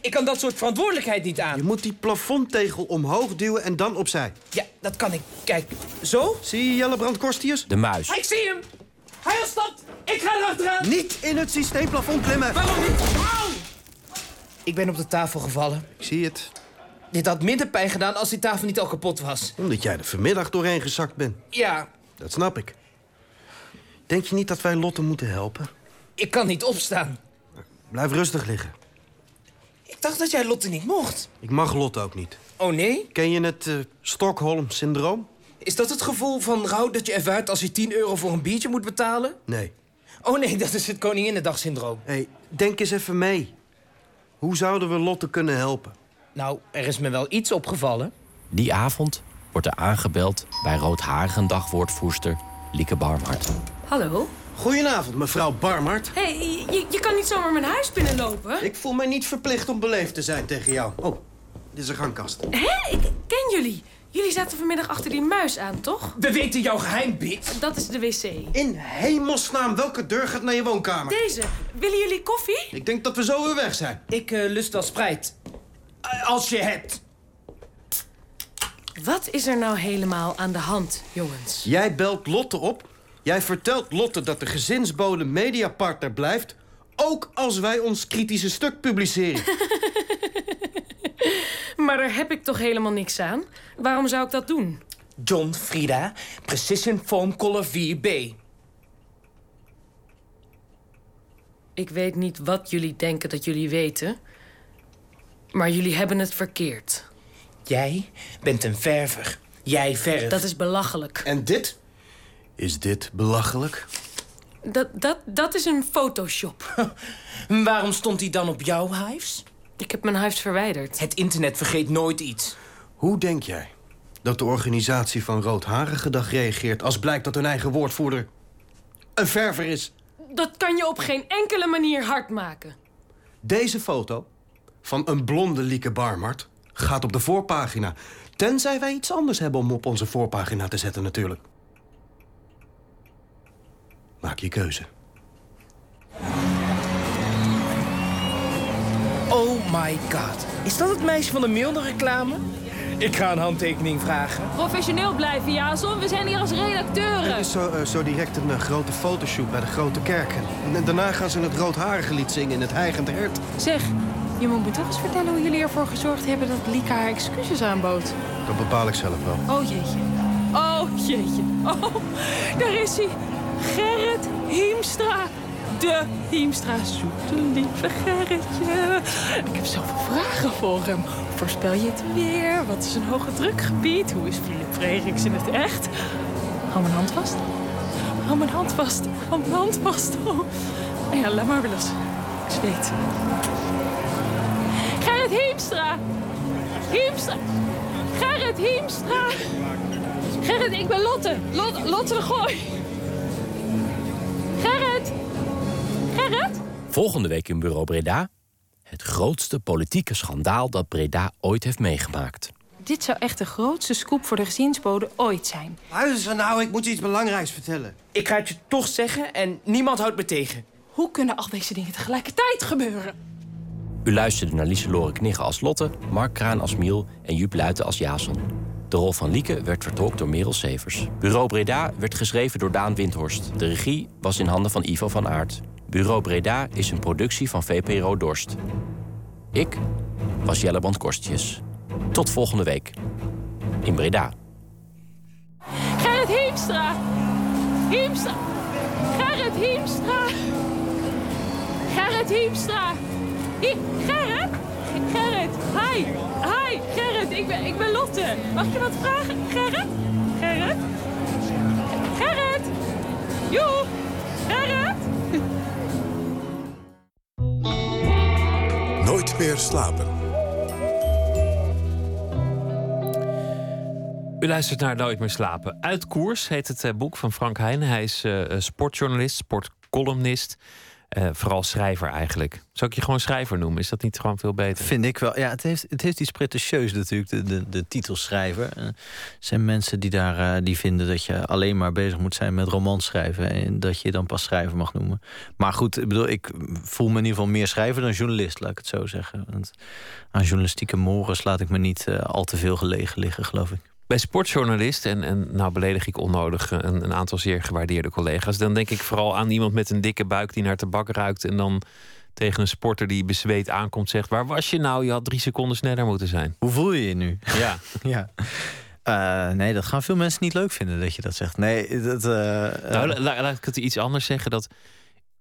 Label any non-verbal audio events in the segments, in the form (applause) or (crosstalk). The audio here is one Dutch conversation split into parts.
Ik kan dat soort verantwoordelijkheid niet aan. Je moet die plafondtegel omhoog duwen en dan opzij. Ja, dat kan ik. Kijk, zo. Zie je Jellebrand Korstius? De muis. Ik zie hem. Hij ontsnapt. Ik ga erachteraan. Niet in het systeemplafond klimmen. Waarom niet? Au! Ik ben op de tafel gevallen. Ik zie het. Dit had minder pijn gedaan als die tafel niet al kapot was. Omdat jij er vanmiddag doorheen gezakt bent. Ja, Dat snap ik. Denk je niet dat wij Lotte moeten helpen? ik kan niet opstaan. Blijf rustig liggen. Ik dacht dat jij Lotte niet mocht. Ik mag Lotte ook niet. Oh nee? Ken je het eh, Stockholm-syndroom? Is dat het gevoel van rouw dat je ervaart als je 10 euro voor een biertje moet betalen? Nee. Oh nee, dat is het Koninginnedag-syndroom. Hé, hey, denk eens even mee. Hoe zouden we Lotte kunnen helpen? Nou, er is me wel iets opgevallen. Die avond wordt er aangebeld bij roodharige dagwoordvoerster Lieke Barmhart. Hallo? Goedenavond, mevrouw Barmart. Hé, hey, je, je kan niet zomaar mijn huis binnenlopen. Ik voel mij niet verplicht om beleefd te zijn tegen jou. Oh, dit is een gangkast. Hé, ik ken jullie. Jullie zaten vanmiddag achter die muis aan, toch? We weten jouw geheim, Bit. Dat is de wc. In hemelsnaam, welke deur gaat naar je woonkamer? Deze. Willen jullie koffie? Ik denk dat we zo weer weg zijn. Ik eh, lust wel sprijt. Eh, als je hebt. Wat is er nou helemaal aan de hand, jongens? Jij belt Lotte op. Jij vertelt Lotte dat de gezinsbode mediapartner blijft... ook als wij ons kritische stuk publiceren. (laughs) Maar daar heb ik toch helemaal niks aan? Waarom zou ik dat doen? John Frida, Precision Foam Color 4B. Ik weet niet wat jullie denken dat jullie weten. Maar jullie hebben het verkeerd. Jij bent een verver. Jij verft. Dat is belachelijk. en dit? Is dit belachelijk? Dat, dat, dat is een Photoshop. (laughs) Waarom stond hij dan op jouw hives? Ik heb mijn huis verwijderd. Het internet vergeet nooit iets. Hoe denk jij dat de organisatie van Roodharige Dag reageert... als blijkt dat hun eigen woordvoerder een verver is? Dat kan je op geen enkele manier hard maken. Deze foto van een blonde Lieke Barmart gaat op de voorpagina. Tenzij wij iets anders hebben om op onze voorpagina te zetten natuurlijk. Maak je keuze. Oh my god. Is dat het meisje van de Milner-reclame? Ik ga een handtekening vragen. Professioneel blijven, Jason. We zijn hier als redacteuren. Er is zo, eh, zo direct een eh, grote fotoshoot bij de Grote Kerk. En daarna gaan ze het Roodharige lied zingen in het Heigend Hert. Zeg, je moet me toch eens vertellen hoe jullie ervoor gezorgd hebben dat Lika haar excuses aanbood. Dat bepaal ik zelf wel. Oh jeetje. Oh jeetje. Oh, daar is hij. Gerrit Hiemstra. De Hiemstra, zoete lieve Gerritje. Ik heb zoveel vragen voor hem. Voorspel je het weer? Wat is een hoge drukgebied? Hoe is Philip Frederiks in het echt? Hou mijn hand vast. Hou mijn hand vast. Hou mijn hand vast. Oh. Nou ja, laat maar weer los. Ik zweet. Gerrit Hiemstra. Hiemstra. Gerrit Hiemstra. Gerrit, ik ben Lotte. Lotte, Lotte de Gooi. Gerrit? Volgende week in Bureau Breda. Het grootste politieke schandaal dat Breda ooit heeft meegemaakt. Dit zou echt de grootste scoop voor de gezinsbode ooit zijn. Luister nou, ik moet je iets belangrijks vertellen. Ik ga het je toch zeggen en niemand houdt me tegen. Hoe kunnen al deze dingen tegelijkertijd gebeuren? U luisterde naar Lieselore Knigge als Lotte, Mark Kraan als Miel en Jup Luiten als Jason. De rol van Lieke werd vertolkt door Merel Severs. Bureau Breda werd geschreven door Daan Windhorst. De regie was in handen van Ivo van Aert. Bureau Breda is een productie van VPRO Dorst. Ik was Jelleband Korstjes. Tot volgende week. In Breda. Gerrit Hiemstra. Hiemstra. Gerrit Hiemstra. Gerrit Hiemstra. Hi- Gerrit? Gerrit, hi. Hi, Gerrit, ik ben, ik ben Lotte. Mag je wat vragen? Gerrit? Gerrit? Gerrit? Joe, Gerrit? Nooit meer slapen. U luistert naar Nooit meer slapen. Uit koers heet het eh, boek van Frank Heijnen. Hij is eh, sportjournalist, sportcolumnist. Eh, vooral schrijver eigenlijk. Zou ik je gewoon schrijver noemen? Is dat niet gewoon veel beter? Vind ik wel. Ja, het heeft, het heeft iets pretentieus natuurlijk, de, de, de titelschrijver. Er zijn mensen die daar die vinden dat je alleen maar bezig moet zijn met romans schrijven. En dat je je dan pas schrijver mag noemen. Maar goed, ik bedoel, ik voel me in ieder geval meer schrijver dan journalist, laat ik het zo zeggen. Want aan journalistieke morens laat ik me niet al te veel gelegen liggen, geloof ik bij sportjournalist, en, en nou beledig ik onnodig een, een, aantal zeer gewaardeerde collega's, dan denk ik vooral aan iemand met een dikke buik die naar tabak ruikt en dan tegen een sporter die bezweet aankomt zegt: Waar was je nou? Je had drie seconden sneller moeten zijn. Hoe voel je je nu? Ja. (laughs) ja. Uh, nee, dat gaan veel mensen niet leuk vinden dat je dat zegt. Nee, dat. Uh, nou, laat ik het iets anders zeggen. Dat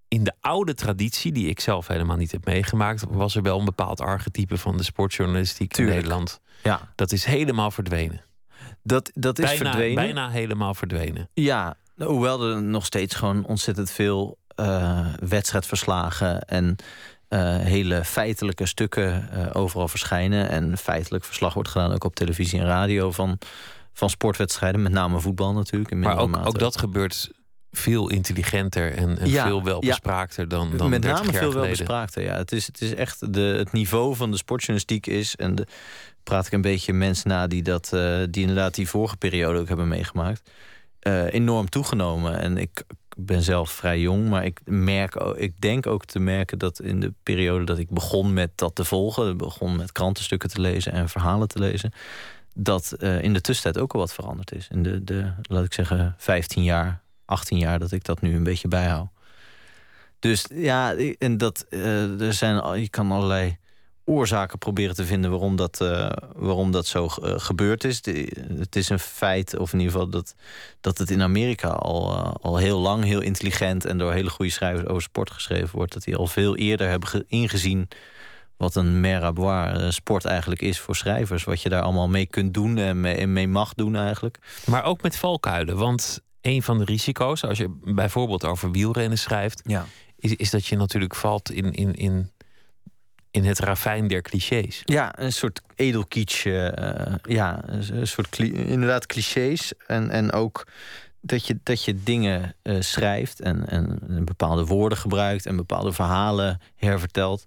in de oude traditie, die ik zelf helemaal niet heb meegemaakt, was er wel een bepaald archetype van de sportjournalistiek in Nederland. Ja. Dat is helemaal verdwenen. Dat, dat is bijna, verdwenen. Bijna helemaal verdwenen. Ja, hoewel er nog steeds gewoon ontzettend veel uh, wedstrijdverslagen en uh, hele feitelijke stukken uh, overal verschijnen. En feitelijk verslag wordt gedaan ook op televisie en radio van, van sportwedstrijden, met name voetbal natuurlijk. In maar ook, ook dat gebeurt veel intelligenter en, en ja, veel welbespraakter ja. dan, dan Met name veel welbespraakter, ja. Het is, het is echt de, het niveau van de sportjournalistiek is... en de, praat ik een beetje mensen na die, dat, uh, die inderdaad die vorige periode ook hebben meegemaakt... Uh, enorm toegenomen. En ik ben zelf vrij jong, maar ik, merk, ik denk ook te merken... dat in de periode dat ik begon met dat te volgen... begon met krantenstukken te lezen en verhalen te lezen... dat uh, in de tussentijd ook al wat veranderd is. In de, de, laat ik zeggen, 15 jaar 18 jaar dat ik dat nu een beetje bijhoud. Dus ja, en dat, uh, er zijn, je kan allerlei oorzaken proberen te vinden waarom dat, uh, waarom dat zo uh, gebeurd is. Het is een feit, of in ieder geval dat, dat het in Amerika al, al heel lang heel intelligent en door hele goede schrijvers over sport geschreven wordt. Dat die al veel eerder hebben ingezien wat een mer sport eigenlijk is voor schrijvers. Wat je daar allemaal mee kunt doen en mee mag doen eigenlijk. Maar ook met valkuilen, want een van de risico's, als je bijvoorbeeld over wielrennen schrijft, ja. is, is dat je natuurlijk valt in, in, in, in het ravijn der clichés. Ja, een soort edelkitsch. Uh, ja, een soort inderdaad clichés. En, en ook dat je, dat je dingen uh, schrijft en, en bepaalde woorden gebruikt en bepaalde verhalen hervertelt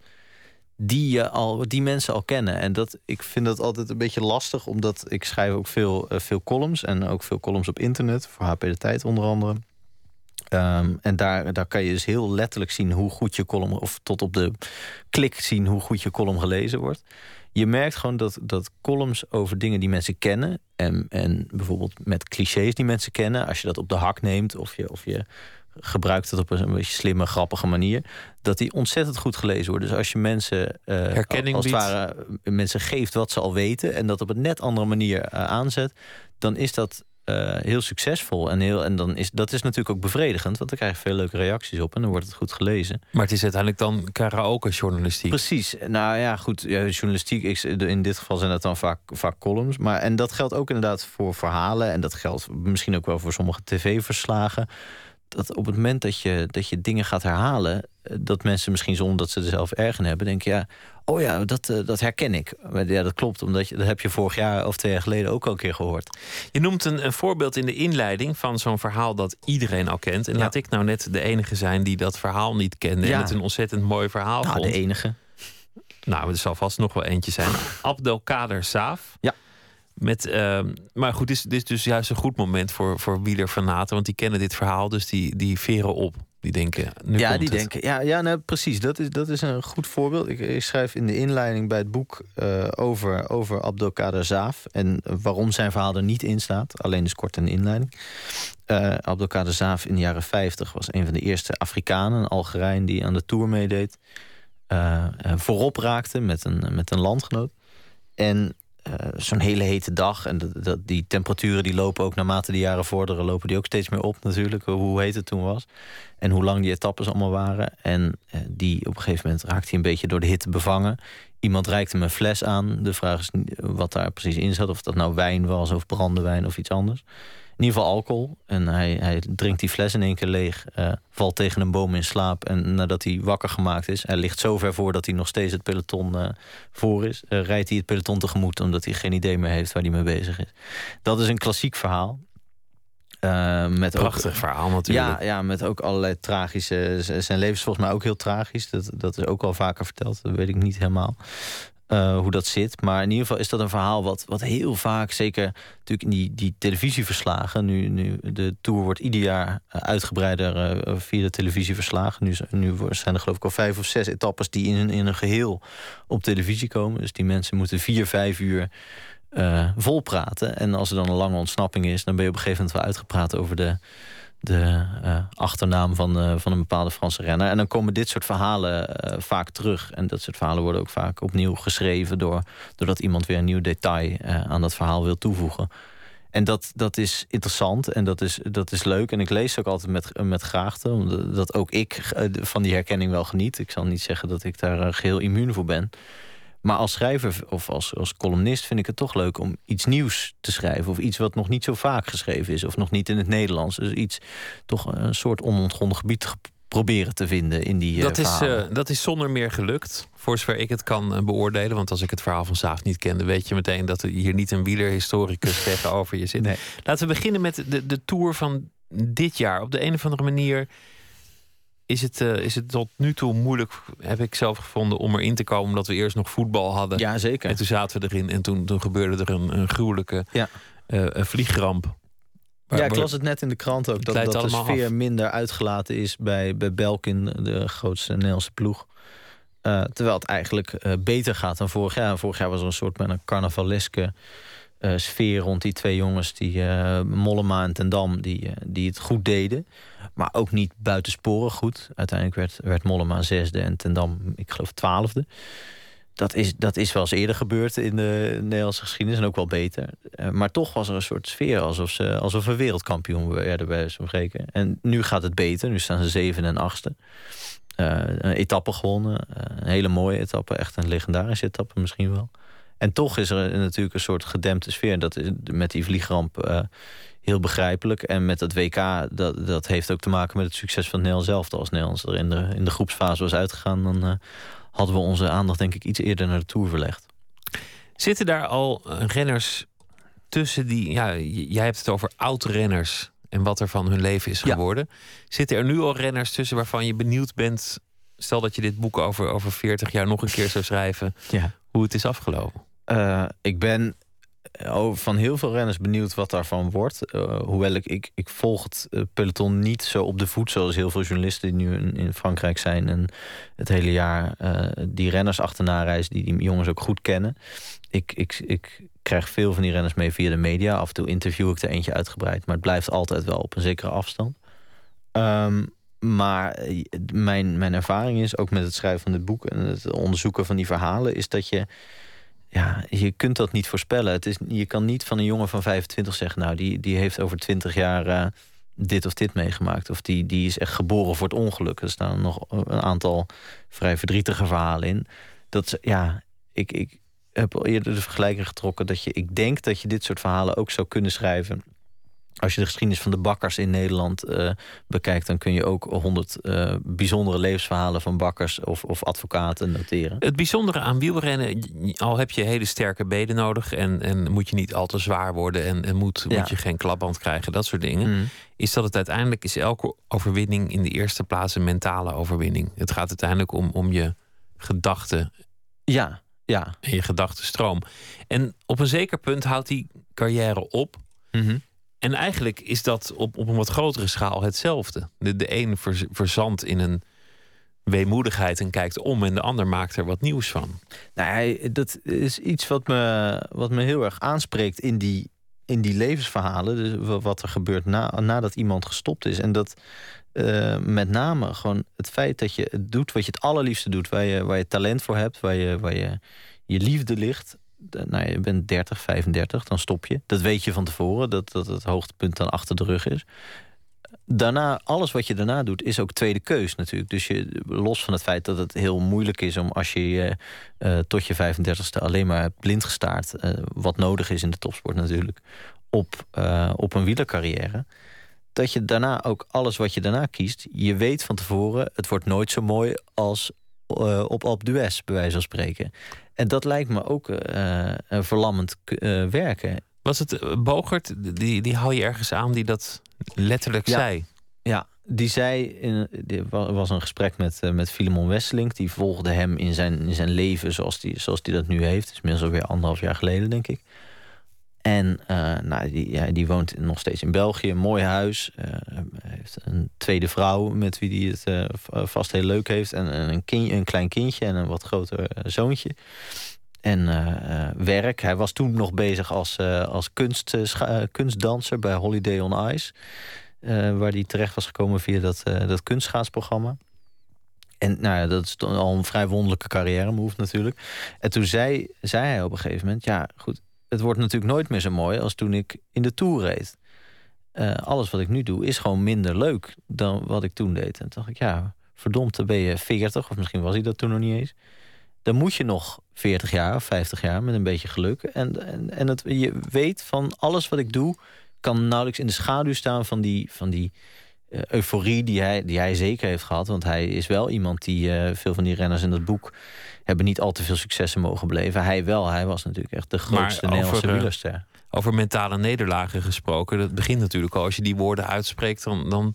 die, je al, die mensen al kennen. En dat, ik vind dat altijd een beetje lastig, omdat ik schrijf ook veel, uh, veel columns en ook veel columns op internet, voor HP de Tijd onder andere. Um, en daar, daar kan je dus heel letterlijk zien hoe goed je column, of tot op de klik zien hoe goed je column gelezen wordt. Je merkt gewoon dat, dat columns over dingen die mensen kennen, en, en bijvoorbeeld met clichés die mensen kennen, als je dat op de hak neemt of je, of je gebruikt het op een, beetje slimme, grappige manier. Dat die ontzettend goed gelezen wordt. Dus als je mensen, uh, Herkenning als het ware, mensen geeft wat ze al weten en dat op een net andere manier uh, aanzet, dan is dat uh, heel succesvol. En, heel, en dan is, dat is natuurlijk ook bevredigend, want dan krijg je veel leuke reacties op en dan wordt het goed gelezen. Maar het is uiteindelijk dan karaoke-journalistiek. Precies. Nou ja, goed, ja, journalistiek, in dit geval zijn dat dan vaak, vaak columns. Maar, en dat geldt ook inderdaad voor verhalen en dat geldt misschien ook wel voor sommige tv-verslagen dat op het moment dat je, dat je dingen gaat herhalen, eh, dat mensen misschien zonder dat ze er zelf erg in hebben, denken ja, oh ja, dat, eh, dat herken ik. Ja, dat klopt, omdat je, dat heb je vorig jaar of twee jaar geleden ook al een keer gehoord. Je noemt een, een voorbeeld in de inleiding van zo'n verhaal dat iedereen al kent. En laat ik nou net de enige zijn die dat verhaal niet kende ja. en het een ontzettend mooi verhaal nou, vond. de enige. Nou, er zal vast nog wel eentje zijn. (laughs) Abdelkader Saaf. Ja. Met, uh, maar goed, dit is, dit is dus juist een goed moment voor, voor wielerfanaten. Want die kennen dit verhaal, dus die, die veren op. Die denken, nu ja, komt die het. denken, ja, ja nou, precies. Dat is, dat is een goed voorbeeld. Ik, ik schrijf in de inleiding bij het boek uh, over, over Abdelkader Zaaf. En waarom zijn verhaal er niet in staat. Alleen dus kort de inleiding. Uh, Abdelkader Zaaf in de jaren 50 was een van de eerste Afrikanen, een Algerijn, die aan de Tour meedeed. Uh, voorop raakte met een, met een landgenoot. En zo'n hele hete dag. En die temperaturen die lopen ook naarmate de jaren vorderen, lopen die ook steeds meer op natuurlijk. Hoe heet het toen was. En hoe lang die etappes allemaal waren. En uh, die op een gegeven moment raakte hij een beetje door de hitte bevangen. Iemand reikte hem een fles aan. De vraag is wat daar precies in zat. Of dat nou wijn was of brandewijn of iets anders. In ieder geval alcohol. En hij, hij drinkt die fles in één keer leeg. Uh, valt tegen een boom in slaap. En nadat hij wakker gemaakt is. Hij ligt zo ver voor dat hij nog steeds het peloton uh, voor is. Uh, rijdt hij het peloton tegemoet. Omdat hij geen idee meer heeft waar hij mee bezig is. Dat is een klassiek verhaal. Met Prachtig verhaal natuurlijk. Ja, ja, met ook allerlei tragische... Zijn leven is volgens mij ook heel tragisch. Dat, dat is ook al vaker verteld. Dat weet ik niet helemaal. Uh, hoe dat zit. Maar in ieder geval is dat een verhaal wat, wat heel vaak, zeker natuurlijk in die, die televisieverslagen. Nu, nu de tour wordt ieder jaar uitgebreider uh, via de televisieverslagen. Nu, nu zijn er geloof ik al vijf of zes etappes die in, in een geheel op televisie komen. Dus die mensen moeten vier, vijf uur uh, vol praten. En als er dan een lange ontsnapping is, dan ben je op een gegeven moment wel uitgepraat over de, de uh, achternaam van, uh, van een bepaalde Franse renner. En dan komen dit soort verhalen vaak terug. En dat soort verhalen worden ook vaak opnieuw geschreven... Door, doordat iemand weer een nieuw detail aan dat verhaal wil toevoegen. En dat, dat is interessant en dat is, dat is leuk. En ik lees ook altijd met, met graagte. Omdat ook ik van die herkenning wel geniet. Ik zal niet zeggen dat ik daar geheel immuun voor ben... Maar als schrijver of als, als columnist vind ik het toch leuk om iets nieuws te schrijven. Of iets wat nog niet zo vaak geschreven is. Of nog niet in het Nederlands. Dus iets, toch een soort onontgonnen gebied proberen te vinden in die dat uh, is, uh, dat is zonder meer gelukt, voor zover ik het kan uh, beoordelen. Want als ik het verhaal van Saaf niet kende, weet je meteen dat er hier niet een wielerhistoricus (laughs) tegenover je zit. Nee. Laten we beginnen met de, de tour van dit jaar. Op de een of andere manier is het, uh, is het tot nu toe moeilijk, heb ik zelf gevonden, om erin te komen. Omdat we eerst nog voetbal hadden. Ja, zeker. En toen zaten we erin en toen, toen gebeurde er een, een gruwelijke ja. uh, een vliegramp. ja, ik las het net in de krant ook. Dat, dat de sfeer af. minder uitgelaten is bij, bij Belkin, de grootste Nederlandse ploeg. Uh, terwijl het eigenlijk beter gaat dan vorig jaar. Vorig jaar was er een soort met een carnavaleske uh, sfeer rond die twee jongens, die Mollema en Tendam, die, die het goed deden. Maar ook niet buitensporig goed. Uiteindelijk werd, werd Mollema zesde en Tendam, ik geloof, twaalfde. Dat is, dat is wel eens eerder gebeurd in de Nederlandse geschiedenis en ook wel beter. maar toch was er een soort sfeer alsof ze alsof we wereldkampioen werden bij zo'n. En nu gaat het beter. Nu staan ze zeven en achtste. een etappe gewonnen. een hele mooie etappe. Echt een legendarische etappe misschien wel. En toch is er natuurlijk een soort gedempte sfeer. Dat is met die vliegramp uh, heel begrijpelijk. En met dat WK, dat, dat heeft ook te maken met het succes van Nederland zelf. Als Nederland er in de, in de groepsfase was uitgegaan... dan uh, hadden we onze aandacht denk ik iets eerder naar de Tour verlegd. Zitten daar al renners tussen die... Ja, jij hebt het over oud-renners en wat er van hun leven is geworden. Ja. Zitten er nu al renners tussen waarvan je benieuwd bent... stel dat je dit boek over, over 40 jaar nog een keer zou schrijven... Ja. hoe het is afgelopen? Uh, ik ben van heel veel renners benieuwd wat daarvan wordt. Uh, hoewel ik, ik, ik volg uh, peloton niet zo op de voet... zoals heel veel journalisten die nu in, in Frankrijk zijn... en het hele jaar die renners achterna reizen... die die jongens ook goed kennen. Ik, ik, ik krijg veel van die renners mee via de media. Af en toe interview ik er eentje uitgebreid... maar het blijft altijd wel op een zekere afstand. Um, maar mijn, mijn ervaring is, ook met het schrijven van dit boek... en het onderzoeken van die verhalen... is dat je ja, je kunt dat niet voorspellen. Het is, je kan niet van een jongen van 25 zeggen... nou, die, die heeft over 20 jaar uh, dit of dit meegemaakt. Of die, die is echt geboren voor het ongeluk. Er staan nog een aantal vrij verdrietige verhalen in. Dat, ja, ik, ik heb eerder de vergelijking getrokken... dat je, ik denk dat je dit soort verhalen ook zou kunnen schrijven als je de geschiedenis van de bakkers in Nederland uh, bekijkt... dan kun je ook honderd uh, bijzondere levensverhalen van bakkers of, of advocaten noteren. Het bijzondere aan wielrennen, al heb je hele sterke benen nodig... en, en moet je niet al te zwaar worden en, en moet, ja. moet je geen klapband krijgen, dat soort dingen... Mm. is dat het uiteindelijk is elke overwinning in de eerste plaats een mentale overwinning. Het gaat uiteindelijk om, om je gedachten. Ja, ja. En je gedachtenstroom. En op een zeker punt houdt die carrière op... Mm -hmm. En eigenlijk is dat op, op een wat grotere schaal hetzelfde. De, de een ver, verzandt in een weemoedigheid en kijkt om... en de ander maakt er wat nieuws van. Nou, dat is iets wat me, wat me heel erg aanspreekt in die, in die levensverhalen. Dus wat er gebeurt na, nadat iemand gestopt is. En dat uh, met name gewoon het feit dat je het doet wat je het allerliefste doet... waar je, waar je talent voor hebt, waar je, waar je, je liefde ligt nou, je bent 30, 35, dan stop je. Dat weet je van tevoren, dat, dat het hoogtepunt dan achter de rug is. Daarna, alles wat je daarna doet, is ook tweede keus natuurlijk. Dus je, los van het feit dat het heel moeilijk is om als je uh, tot je 35ste alleen maar blind gestaard, uh, wat nodig is in de topsport natuurlijk, op, uh, op een wielercarrière. Dat je daarna ook alles wat je daarna kiest, je weet van tevoren, het wordt nooit zo mooi als op Alpe d'Huez, bij wijze van spreken. En dat lijkt me ook uh, verlammend uh, werken. Was het Bogert, die, die hou je ergens aan, die dat letterlijk zei? Ja, die zei, in, er was een gesprek met, uh, met Filemon Wesseling. Die volgde hem in zijn, in zijn leven zoals die, zoals die dat nu heeft. Het is inmiddels alweer anderhalf jaar geleden, denk ik. En uh, nou, die, die woont nog steeds in België, een mooi huis. Uh, heeft een tweede vrouw met wie hij het uh, vast heel leuk heeft. En, een, een klein kindje en een wat groter zoontje. En werk. Hij was toen nog bezig als, als kunst, kunstdanser bij Holiday on Ice. waar hij terecht was gekomen via dat, dat kunstschaatsprogramma. En nou ja, dat is al een vrij wonderlijke carrière move natuurlijk. En toen zei, zei hij op een gegeven moment... ja, goed, het wordt natuurlijk nooit meer zo mooi als toen ik in de Tour reed. Uh, alles wat ik nu doe is gewoon minder leuk dan wat ik toen deed. En toen dacht ik, ja, verdomd, dan ben je 40, of misschien was hij dat toen nog niet eens. Dan moet je nog 40 jaar of 50 jaar met een beetje geluk. En, en, en het, je weet van alles wat ik doe, kan nauwelijks in de schaduw staan van die, van die uh, euforie die hij, die hij zeker heeft gehad. Want hij is wel iemand die uh, veel van die renners in dat boek hebben niet al te veel successen mogen beleven. Hij wel, hij was natuurlijk echt de grootste maar Nederlandse over, wielerster. Over mentale nederlagen gesproken, dat begint natuurlijk al. Als je die woorden uitspreekt, dan, dan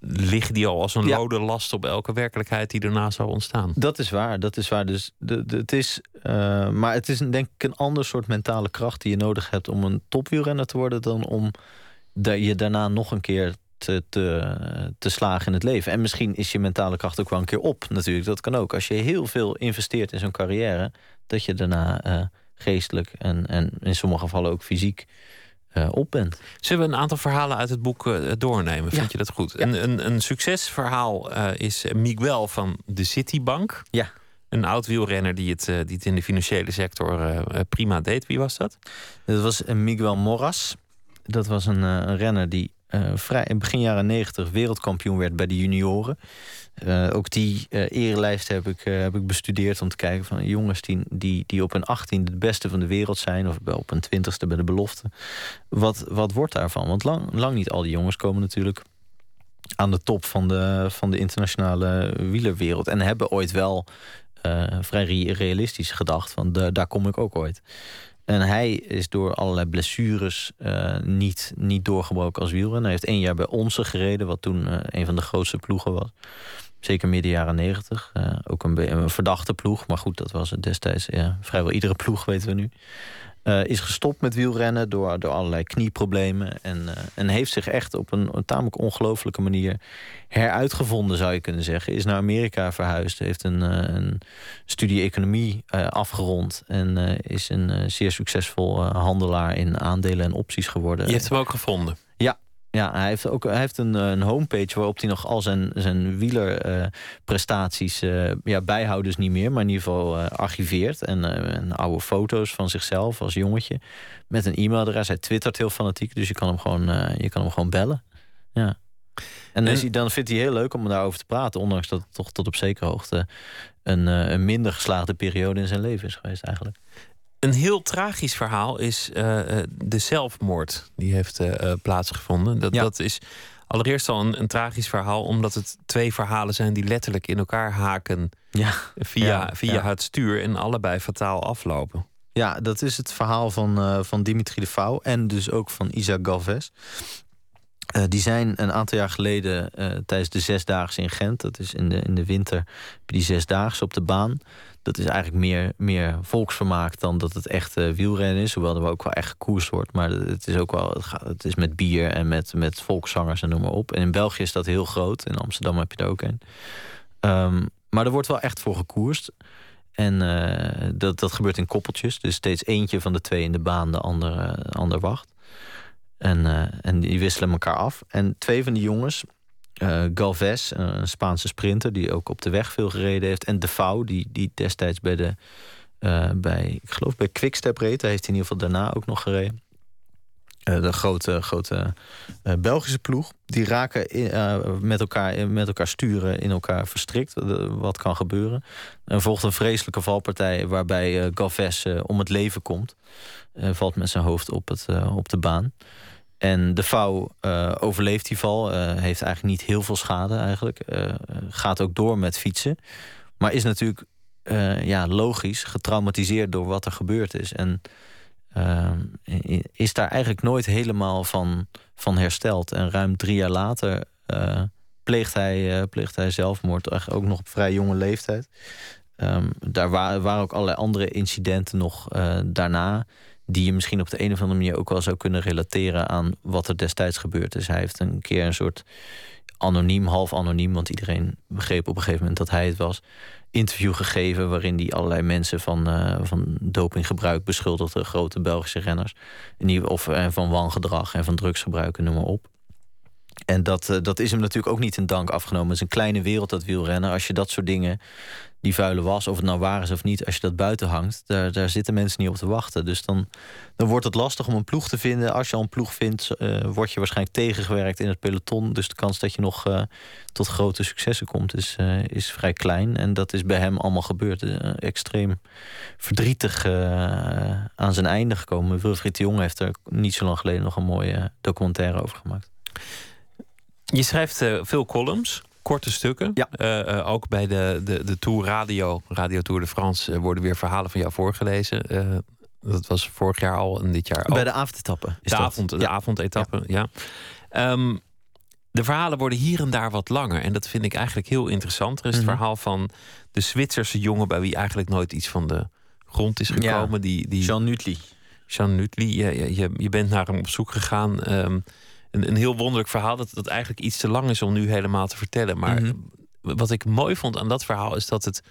liggen die al als een ja. lode last op elke werkelijkheid die daarna zou ontstaan. Dat is waar, dat is waar. Dus de, de, het is, uh, maar het is denk ik een ander soort mentale kracht die je nodig hebt om een topwielrenner te worden dan om je daarna nog een keer te, te, slagen in het leven. En misschien is je mentale kracht ook wel een keer op natuurlijk. Dat kan ook. Als je heel veel investeert in zo'n carrière... dat je daarna uh, geestelijk en, en in sommige gevallen ook fysiek uh, op bent. Zullen we een aantal verhalen uit het boek uh, doornemen? Vind je dat goed? Ja. Een, een, een succesverhaal is Miguel van de Citibank. Ja. Een oud wielrenner die het, die het in de financiële sector prima deed. Wie was dat? Dat was Miguel Moras. Dat was een, een renner die vrij, in begin jaren 90 wereldkampioen werd bij de junioren. Uh, ook die uh, erelijst heb ik, heb ik bestudeerd om te kijken van jongens die, die, die op hun 18 het beste van de wereld zijn, of op hun twintigste bij de belofte. Wat, wat wordt daarvan? Want lang, lang niet al die jongens komen natuurlijk aan de top van de, van de internationale wielerwereld. En hebben ooit wel vrij realistisch gedacht van daar kom ik ook ooit. En hij is door allerlei blessures uh, niet, niet doorgebroken als wielrenner. Hij heeft één jaar bij Onse gereden, wat toen uh, een van de grootste ploegen was. Zeker midden jaren negentig. Uh, ook een, een, verdachte ploeg, maar goed, dat was het destijds. Ja, vrijwel iedere ploeg, weten we nu. Uh, is gestopt met wielrennen door, door allerlei knieproblemen. En, uh, en heeft zich echt op een, een tamelijk ongelofelijke manier heruitgevonden, zou je kunnen zeggen. Is naar Amerika verhuisd, heeft een, uh, een studie economie afgerond. En is een zeer succesvol handelaar in aandelen en opties geworden. Je hebt hem ook gevonden? Ja, hij heeft ook hij heeft een, een homepage waarop hij nog al zijn, zijn wielerprestaties uh, uh, ja, bijhoudt, dus niet meer, maar in ieder geval uh, archiveert. En, en, oude foto's van zichzelf als jongetje. Met een e-mailadres. Hij twittert heel fanatiek, dus je kan hem gewoon, je kan hem gewoon bellen. Ja. En, en dan vindt hij heel leuk om daarover te praten, ondanks dat het toch tot op zekere hoogte een, een minder geslaagde periode in zijn leven is geweest eigenlijk. Een heel tragisch verhaal is uh, de zelfmoord die heeft uh, plaatsgevonden. Dat, ja. dat is allereerst al een, een, tragisch verhaal, omdat het twee verhalen zijn die letterlijk in elkaar haken ja. via, ja, via het stuur en allebei fataal aflopen. Ja, dat is het verhaal van, van Dimitri de Vouw en dus ook van Isaac Galvez. Uh, die zijn een aantal jaar geleden uh, tijdens de Zesdaagse in Gent... dat is in de, in de winter, die Zesdaagse op de baan... dat is eigenlijk meer, meer volksvermaak dan dat het echt wielrennen is... hoewel er ook wel echt gekoerst wordt. Maar het is ook wel het, gaat, het is met bier en met, met volkszangers en noem maar op. En in België is dat heel groot. In Amsterdam heb je er ook een. Um, maar er wordt wel echt voor gekoerst. En dat, dat gebeurt in koppeltjes. Dus steeds eentje van de twee in de baan, de andere, de ander wacht. En, uh, en die wisselen elkaar af. En twee van die jongens, uh, Galvez, een Spaanse sprinter... die ook op de weg veel gereden heeft... en De Vouw, die, die destijds bij de... Uh, bij, ik geloof bij Quickstep reed. Hij heeft in ieder geval daarna ook nog gereden. de grote, grote Belgische ploeg. Die raken met, elkaar, met elkaar sturen, in elkaar verstrikt. wat kan gebeuren. Er volgt een vreselijke valpartij... waarbij Galvez om het leven komt. valt met zijn hoofd op, het, op de baan. En de vouw uh, overleeft die val. Uh, heeft eigenlijk niet heel veel schade eigenlijk. Uh, gaat ook door met fietsen. Maar is natuurlijk ja, logisch getraumatiseerd door wat er gebeurd is. En is daar eigenlijk nooit helemaal van, van hersteld. En ruim drie jaar later eh, pleegt, hij, eh, pleegt hij zelfmoord, ook nog op vrij jonge leeftijd. Ehm, daar wa- waren ook allerlei andere incidenten nog eh, daarna. Die je misschien op de een of andere manier ook wel zou kunnen relateren aan wat er destijds gebeurd is. Hij heeft een keer een soort anoniem, half anoniem, want iedereen begreep op een gegeven moment dat hij het was. Interview gegeven waarin hij allerlei mensen van, eh, van dopinggebruik beschuldigde, grote Belgische renners. En die, of eh, van wangedrag en van drugsgebruik, en noem maar op. En dat, eh, dat is hem natuurlijk ook niet in dank afgenomen. Het is een kleine wereld, dat wielrennen. Als je dat soort dingen, die vuile was, of het nou waar is of niet, als je dat buiten hangt, daar, daar zitten mensen niet op te wachten. Dus dan, dan wordt het lastig om een ploeg te vinden. Als je al een ploeg vindt, eh, word je waarschijnlijk tegengewerkt in het peloton. Dus de kans dat je nog eh, tot grote successen komt, is, is vrij klein. En dat is bij hem allemaal gebeurd. Extreem verdrietig aan zijn einde gekomen. Wilfried de Jong heeft er niet zo lang geleden nog een mooie documentaire over gemaakt. Je schrijft eh, veel columns, korte stukken. Ja. Eh, eh, ook bij de, de, de Tour Radio, Radio Tour de France, worden weer verhalen van jou voorgelezen. Dat was vorig jaar al en dit jaar ook. Bij de avondetappe. Is de, avond, de Ja. avondetappe, ja. Ehm, de verhalen worden hier en daar wat langer. En dat vind ik eigenlijk heel interessant. Er is het Mhm. verhaal van de Zwitserse jongen... bij wie eigenlijk nooit iets van de grond is Ja. gekomen. Die, die, Jean Nutli. Jean Nutli, je, je- je, je bent naar hem op zoek gegaan. Ehm, een, een heel wonderlijk verhaal dat, dat eigenlijk iets te lang is om nu helemaal te vertellen. Maar Mhm. wat ik mooi vond aan dat verhaal is dat het...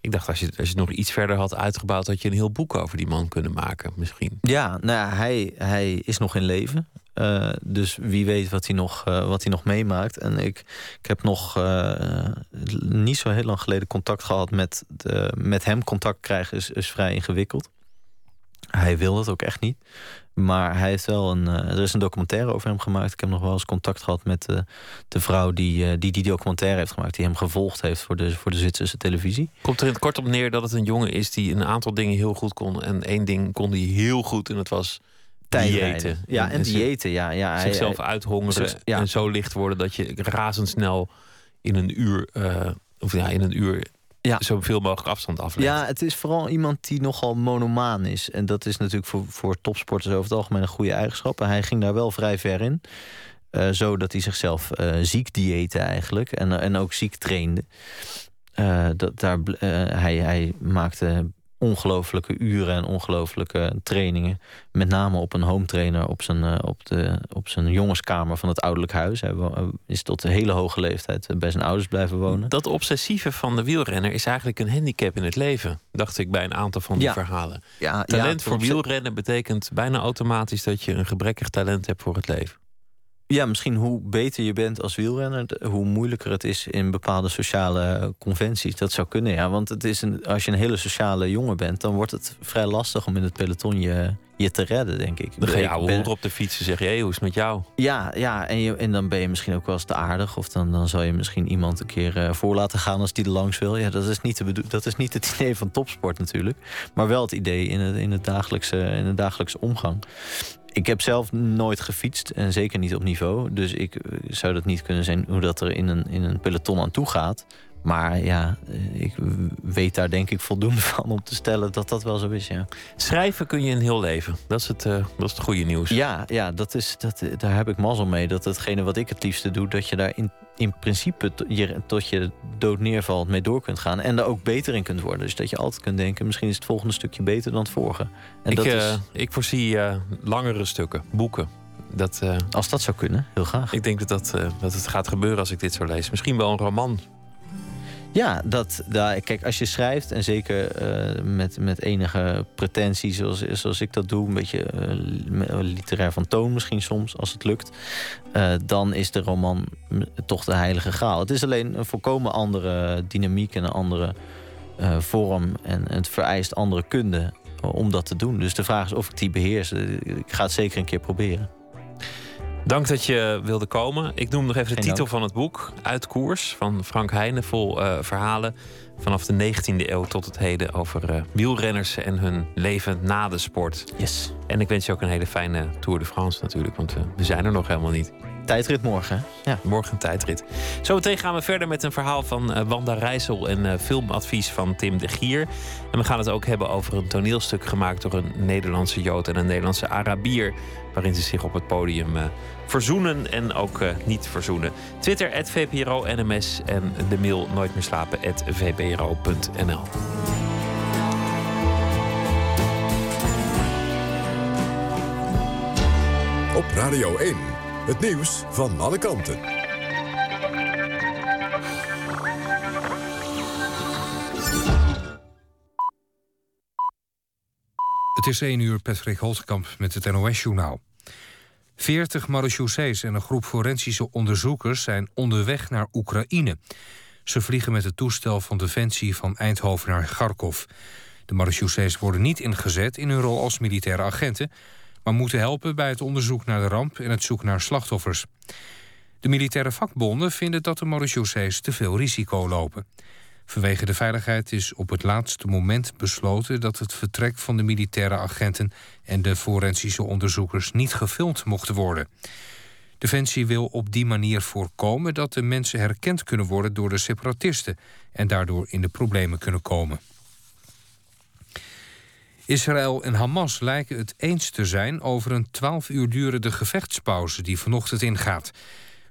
Ik dacht, als je, als je het nog iets verder had uitgebouwd... had je een heel boek over die man kunnen maken, misschien. Ja, nou ja, hij, hij is nog in leven. Eh, dus wie weet wat hij nog, eh, wat hij nog meemaakt. En ik, ik heb nog eh, niet zo heel lang geleden contact gehad met, de, met hem. Contact krijgen is, is vrij ingewikkeld. Hij wil het ook echt niet. Maar hij heeft wel een. eh, er is een documentaire over hem gemaakt. Ik heb nog wel eens contact gehad met eh, de vrouw die, eh, die die documentaire heeft gemaakt. Die hem gevolgd heeft voor de, voor de Zwitserse televisie. Komt er in het kort op neer dat het een jongen is die een aantal dingen heel goed kon. En één ding kon hij heel goed en dat was Tijdrijden. diëten. Ja, en zi- zieten. Ja, ja, Zichzelf hij- uithongeren zich- ja. en zo licht worden dat je razendsnel in een uur, eh, of ja, in een uur Ja. zoveel mogelijk afstand aflegt. Ja, het is vooral iemand die nogal monomaan is. En dat is natuurlijk voor, voor topsporters over het algemeen een goede eigenschap. En hij ging daar wel vrij ver in. Eh zo dat hij zichzelf eh, ziek diëte eigenlijk. En, en ook ziek trainde. Eh, dat, daar, eh, hij, hij maakte ongelooflijke uren en ongelooflijke trainingen. Met name op een home trainer op zijn, eh, op de, op zijn jongenskamer van het ouderlijk huis. Hij wo- is tot een hele hoge leeftijd eh, bij zijn ouders blijven wonen. Dat obsessieve van de wielrenner is eigenlijk een handicap in het leven. Dacht ik bij een aantal van die Ja. verhalen. Ja, Talent ja, voor wielrennen betekent bijna automatisch dat je een gebrekkig talent hebt voor het leven. Ja, misschien hoe beter je bent als wielrenner, hoe moeilijker het is in bepaalde sociale conventies. Dat zou kunnen, ja. Want het is een, als je een hele sociale jongen bent, dan wordt het vrij lastig om in het peloton je, je te redden, denk ik. Dan ga je ben- op de fiets en zeg je, hey, hoe is het met jou? Ja, ja en, je, en dan ben je misschien ook wel eens te aardig. Of dan, dan zal je misschien iemand een keer eh, voor laten gaan als die er langs wil. Ja, dat is, niet de dat is niet het (laughs) idee van topsport natuurlijk. Maar wel het idee in, het, in, het dagelijkse, in de dagelijkse omgang. Ik heb zelf nooit gefietst en zeker niet op niveau. Dus ik eh, zou dat niet kunnen zijn hoe dat er in een, in een peloton aan toe gaat. Maar ja, eh, ik weet daar denk ik voldoende (laughs) van om te stellen dat dat wel zo is, ja. Schrijven kun je een heel leven. Dat is het, eh, dat is het goede nieuws. Ja, ja dat is, dat, daar heb ik mazzel mee. Dat hetgene wat ik het liefste doe, dat je daar in, in principe to- je, tot je dood neervalt mee door kunt gaan. En daar ook beter in kunt worden. Dus dat je altijd kunt denken, misschien is het volgende stukje beter dan het vorige. En ik, dat eh, is, ik voorzie eh, langere stukken, boeken. Dat, eh, als dat zou kunnen, heel graag. ik denk dat, dat, eh, dat het gaat gebeuren als ik dit zo lees. Misschien wel een roman. Ja, dat, daar, kijk, als je schrijft, en zeker eh, met, met enige pretentie, zoals, zoals ik dat doe, een beetje eh, li- literair van toon misschien soms, als het lukt, eh, dan is de roman toch de heilige graal. Het is alleen een volkomen andere dynamiek en een andere vorm, en het vereist andere kunde om dat te doen. Dus de vraag is of ik die beheers. Ik ga het zeker een keer proberen. Dank dat je wilde komen. Ik noem nog even de Geen titel dank. van het boek. Uit koers van Frank Heijnen. Vol eh, verhalen vanaf de 19e eeuw tot het heden over eh, wielrenners en hun leven na de sport. Yes. En ik wens je ook een hele fijne Tour de France natuurlijk, want eh, we zijn er nog helemaal niet. Tijdrit morgen. Ja. Morgen een tijdrit. Zometeen gaan we verder met een verhaal van uh, Wanda Rijssel en uh, filmadvies van Tim de Gier. En we gaan het ook hebben over een toneelstuk gemaakt door een Nederlandse Jood en een Nederlandse Arabier. Waarin ze zich op het podium uh, verzoenen en ook niet verzoenen. Twitter, VPRO-NMS en de mail nooit meer slapen, vpro.nl. Op Radio 1, het nieuws van alle kanten. Het is 1 uur, Patrick Holtkamp met het NOS-journaal. 40 marechaussees en een groep forensische onderzoekers zijn onderweg naar Oekraïne. Ze vliegen met het toestel van Defensie van Eindhoven naar Kharkov. De marechaussees worden niet ingezet in hun rol als militaire agenten maar moeten helpen bij het onderzoek naar de ramp en het zoeken naar slachtoffers. De militaire vakbonden vinden dat de marechaussees te veel risico lopen. Vanwege de veiligheid is op het laatste moment besloten dat het vertrek van de militaire agenten en de forensische onderzoekers niet gefilmd mochten worden. Defensie wil op die manier voorkomen dat de mensen herkend kunnen worden door de separatisten en daardoor in de problemen kunnen komen. Israël en Hamas lijken het eens te zijn over een 12 uur durende gevechtspauze die vanochtend ingaat.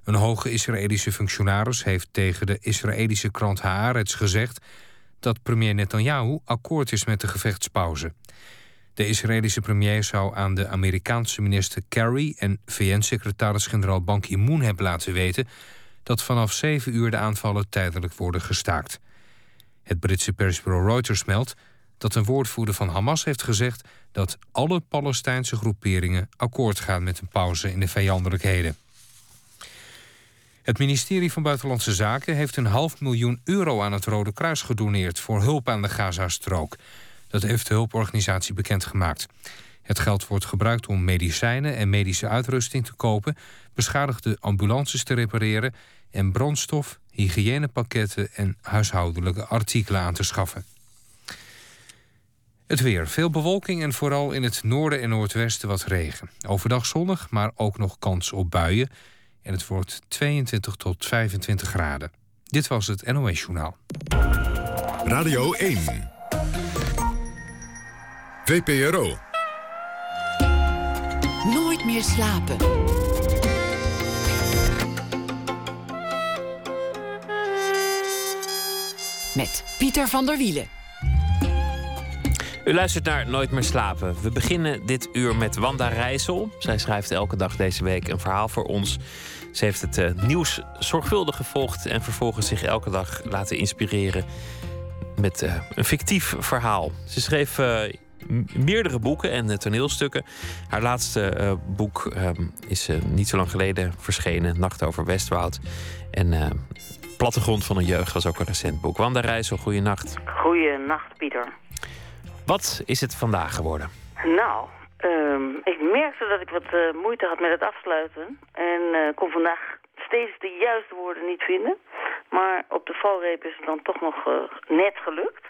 Een hoge Israëlische functionaris heeft tegen de Israëlische krant Haaretz gezegd dat premier Netanyahu akkoord is met de gevechtspauze. De Israëlische premier zou aan de Amerikaanse minister Kerry en VN-secretaris-generaal Ban Ki-moon hebben laten weten dat vanaf 7 uur de aanvallen tijdelijk worden gestaakt. Het Britse persbureau Reuters meldt dat een woordvoerder van Hamas heeft gezegd dat alle Palestijnse groeperingen akkoord gaan met een pauze in de vijandelijkheden. Het ministerie van Buitenlandse Zaken heeft een half miljoen euro aan het Rode Kruis gedoneerd voor hulp aan de Gazastrook. Dat heeft de hulporganisatie bekendgemaakt. Het geld wordt gebruikt om medicijnen en medische uitrusting te kopen, beschadigde ambulances te repareren en brandstof, hygiënepakketten en huishoudelijke artikelen aan te schaffen. Het weer. Veel bewolking en vooral in het noorden en noordwesten wat regen. Overdag zonnig, maar ook nog kans op buien. En het wordt 22 tot 25 graden. Dit was het NOS Journaal. Radio 1. VPRO. Nooit meer slapen. Met Pieter van der Wielen. U luistert naar Nooit meer slapen. We beginnen dit uur met Wanda Rijssel. Zij schrijft elke dag deze week een verhaal voor ons. Ze heeft het uh, nieuws zorgvuldig gevolgd en vervolgens zich elke dag laten inspireren met uh, een fictief verhaal. Ze schreef uh, meerdere boeken en toneelstukken. Haar laatste boek is niet zo lang geleden verschenen, Nacht over Westwoud. En Plattegrond van een jeugd was ook een recent boek. Wanda Rijssel, goeienacht. Goeienacht, Pieter. Wat is het vandaag geworden? Nou, um, ik merkte dat ik wat uh, moeite had met het afsluiten. En uh, kon vandaag steeds de juiste woorden niet vinden. Maar op de valreep is het dan toch nog uh, net gelukt.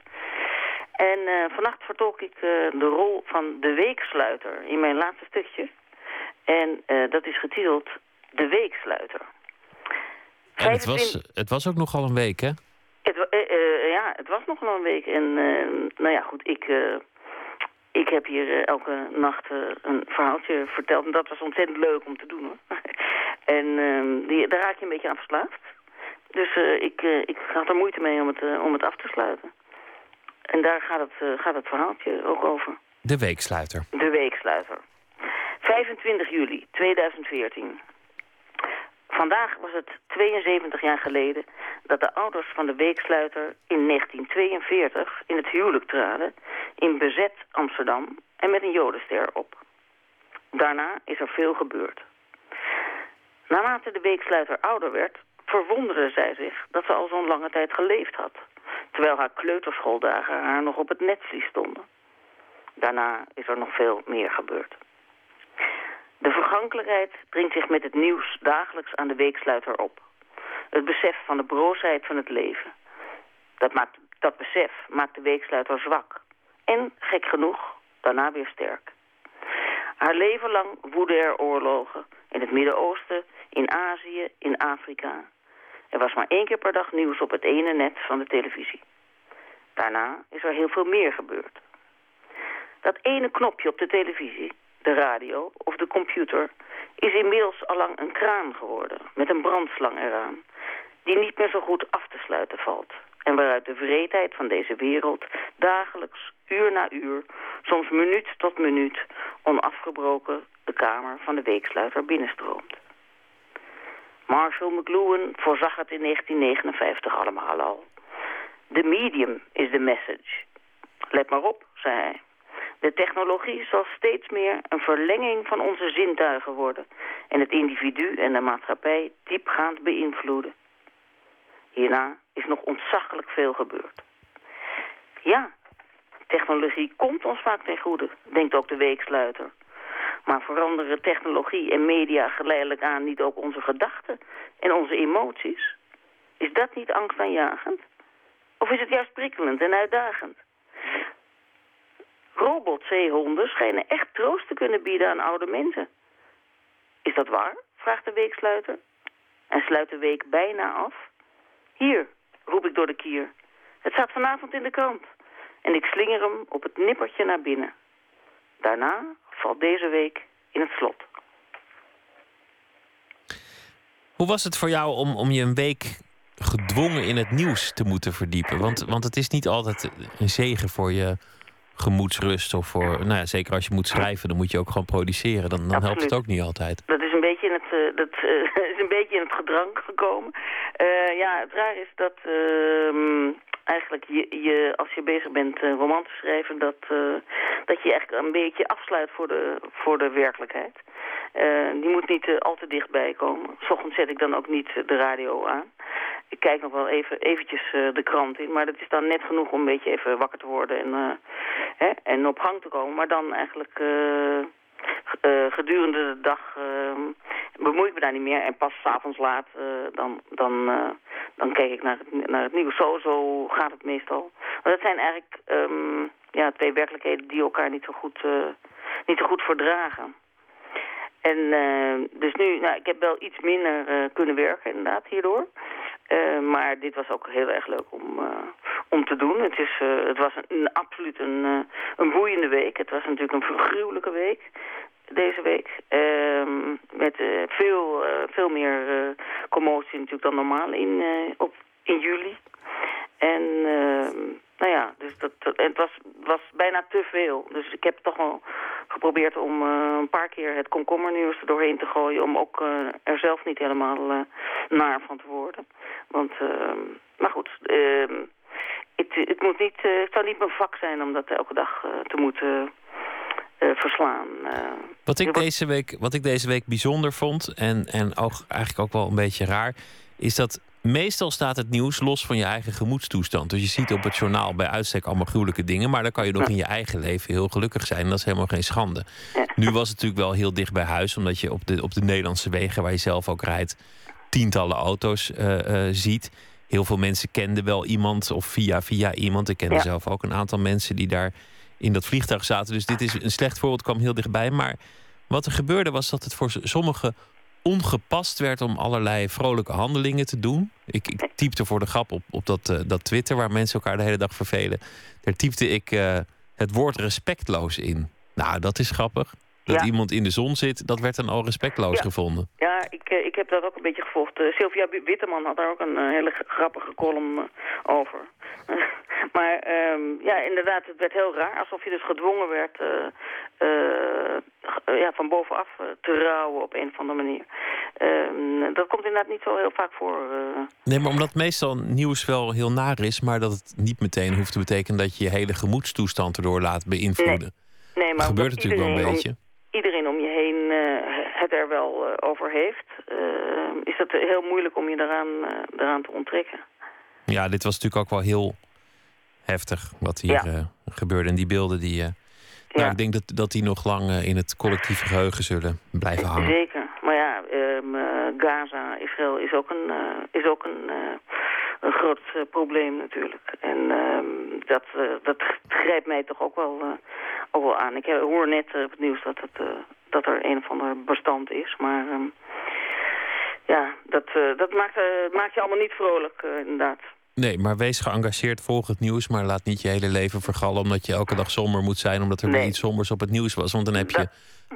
En vannacht vertolk ik de rol van de weeksluiter in mijn laatste stukje. En dat is getiteld De Weeksluiter. En het, was, het was ook nogal een week, hè? Het, uh, uh, ja, het was nog wel een week. En nou ja, goed, ik, ik heb hier elke nacht een verhaaltje verteld. En dat was ontzettend leuk om te doen, hoor. (laughs) en ehm, die, daar raak je een beetje aan verslaafd. Dus ik, ik had er moeite mee om het, om het af te sluiten. En daar gaat het, gaat het verhaaltje ook over. De weeksluiter. De weeksluiter. 25 juli 2014. Vandaag was het 72 jaar geleden dat de ouders van de weeksluiter in 1942 in het huwelijk traden in bezet Amsterdam en met een jodenster op. Daarna is er veel gebeurd. Naarmate de weeksluiter ouder werd, verwonderde zij zich dat ze al zo'n lange tijd geleefd had, terwijl haar kleuterschooldagen haar nog op het netvlies stonden. Daarna is er nog veel meer gebeurd. De vergankelijkheid dringt zich met het nieuws dagelijks aan de weeksluiter op. Het besef van de broosheid van het leven. Dat, maakt, dat besef maakt de weeksluiter zwak. En, gek genoeg, daarna weer sterk. Haar leven lang woeden er oorlogen in het Midden-Oosten, in Azië, in Afrika. Er was maar één keer per dag nieuws op het ene net van de televisie. Daarna is er heel veel meer gebeurd. Dat ene knopje op de televisie, de radio of de computer... is inmiddels allang een kraan geworden met een brandslang eraan... die niet meer zo goed af te sluiten valt. En waaruit de vreedheid van deze wereld dagelijks, uur na uur... soms minuut tot minuut, onafgebroken de kamer van de weeksluiter binnenstroomt. Marshall McLuhan voorzag het in 1959 allemaal al. The medium is the message. Let maar op, zei hij. De technologie zal steeds meer een verlenging van onze zintuigen worden... en het individu en de maatschappij diepgaand beïnvloeden. Hierna is nog ontzaglijk veel gebeurd. Ja, technologie komt ons vaak ten goede, denkt ook de weeksluiter. Maar veranderen technologie en media geleidelijk aan niet ook onze gedachten en onze emoties? Is dat niet angstaanjagend? Of is het juist prikkelend en uitdagend? Robotzeehonden schijnen echt troost te kunnen bieden aan oude mensen. Is dat waar? vraagt de weeksluiter. En sluit de week bijna af. Hier, roep ik door de kier. Het staat vanavond in de krant. En ik slinger hem op het nippertje naar binnen. Daarna valt deze week in het slot. Hoe was het voor jou om, om je een week gedwongen in het nieuws te moeten verdiepen? Want, want het is niet altijd een zegen voor je gemoedsrust. Of voor, nou ja, zeker als je moet schrijven, dan moet je ook gewoon produceren. Dan, dan helpt het ook niet altijd. Dat is een beetje in het, uh, dat, uh, (laughs) is een beetje in het gedrang gekomen. Uh, ja, het raar is dat ehm, eigenlijk je, je, als je bezig bent uh, roman te schrijven, dat, uh, dat je echt een beetje afsluit voor de, voor de werkelijkheid. Uh, die moet niet al te dichtbij komen. S zet ik dan ook niet de radio aan. Ik kijk nog wel even eventjes de krant in, maar dat is dan net genoeg om een beetje even wakker te worden en, hè, en op gang te komen. Maar dan eigenlijk uh, gedurende de dag uh, bemoei ik me daar niet meer. En pas s'avonds laat, uh, dan, dan, dan kijk ik naar het, naar het nieuws. Zo, zo gaat het meestal. Maar dat zijn eigenlijk um, ja, twee werkelijkheden die elkaar niet zo goed, niet zo goed verdragen. En dus nu, nou, ik heb wel iets minder kunnen werken inderdaad hierdoor. Maar dit was ook heel erg leuk om, om te doen. Het, is, uh, het was een, absoluut een, een boeiende week. Het was natuurlijk een vergruwelijke week deze week. Ehm, met veel, veel meer commotie natuurlijk dan normaal in, op, in juli. En ehm, nou ja, dus dat, het was, was bijna te veel. Dus ik heb toch wel geprobeerd om een paar keer het komkommernieuws er doorheen te gooien... om ook er zelf niet helemaal naar van te worden. Want, ehm, maar goed, het, het, moet niet, het zou niet mijn vak zijn om dat elke dag te moeten verslaan. wat, ik deze week, wat ik deze week bijzonder vond, en, en ook, eigenlijk ook wel een beetje raar... is dat Meestal staat het nieuws los van je eigen gemoedstoestand. Dus je ziet op het journaal bij uitstek allemaal gruwelijke dingen. Maar dan kan je nog in je eigen leven heel gelukkig zijn. En dat is helemaal geen schande. Nu was het natuurlijk wel heel dicht bij huis. Omdat je op de, op de Nederlandse wegen waar je zelf ook rijdt. tientallen auto's uh, uh, ziet. Heel veel mensen kenden wel iemand. Of via via iemand. Ik kende ja. zelf ook een aantal mensen die daar in dat vliegtuig zaten. Dus dit is een slecht voorbeeld. kwam heel dichtbij. Maar wat er gebeurde was dat het voor sommigen ongepast werd om allerlei vrolijke handelingen te doen. Ik, ik typte voor de grap op, op dat, uh, dat Twitter waar mensen elkaar de hele dag vervelen. Daar typte ik uh, het woord respectloos in. Nou, dat is grappig. Dat Ja. iemand in de zon zit, dat werd dan al respectloos Ja. gevonden. Ja, ik, eh, ik heb dat ook een beetje gevolgd. Eh, Sylvia Witteman had daar ook een eh, hele grappige column over. (laughs) maar ehm, ja, inderdaad, het werd heel raar. Alsof je dus gedwongen werd ja, van bovenaf te rouwen op een of andere manier. Ehm, dat komt inderdaad niet zo heel vaak voor. Nee, maar omdat meestal nieuws wel heel naar is, maar dat het niet meteen hoeft te betekenen dat je je hele gemoedstoestand erdoor laat beïnvloeden. nee, maar Dat gebeurt natuurlijk wel een beetje. Iedereen om je heen eh, het er wel eh, over heeft, eh, is het heel moeilijk om je daaraan, daaraan te onttrekken. Ja, dit was natuurlijk ook wel heel heftig wat hier Ja. gebeurde. En die beelden die. nou, ik denk dat, dat die nog lang in het collectieve geheugen zullen blijven hangen. Zeker. Maar ja, ehm, eh, Gaza, Israël is ook een, is ook een, een groot probleem natuurlijk. En ehm, dat, dat grijpt mij toch ook wel, ook wel aan. Ik hoor net eh, op het nieuws dat het, eh, dat er een of ander bestand is. Maar ehm, ja, dat, eh, dat maakt, maakt je allemaal niet vrolijk, inderdaad. Nee, maar wees geëngageerd, volg het nieuws, maar laat niet je hele leven vergallen omdat je elke dag somber moet zijn omdat er weer iets sombers op het nieuws was. Want dan heb je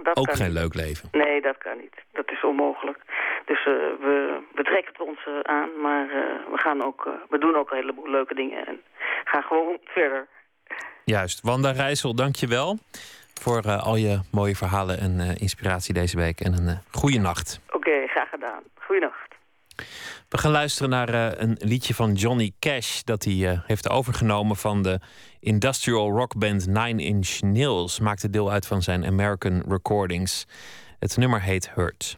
dat ook geen niet. leuk leven. Nee, dat kan niet. Dat is onmogelijk. Dus we, we trekken het ons aan, maar we, gaan ook, we doen ook een heleboel leuke dingen en gaan gewoon (laughs) verder. Juist. Wanda Rijssel, dank je wel voor eh, al je mooie verhalen en eh, inspiratie deze week. En een uh, goede nacht. Oké, graag gedaan. Goeienacht. We gaan luisteren naar een liedje van Johnny Cash dat hij heeft overgenomen van de industrial rockband Nine Inch Nails. Maakte deel uit van zijn American Recordings. Het nummer heet Hurt.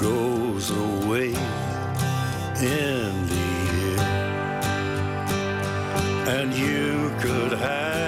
goes away in the end. And you could have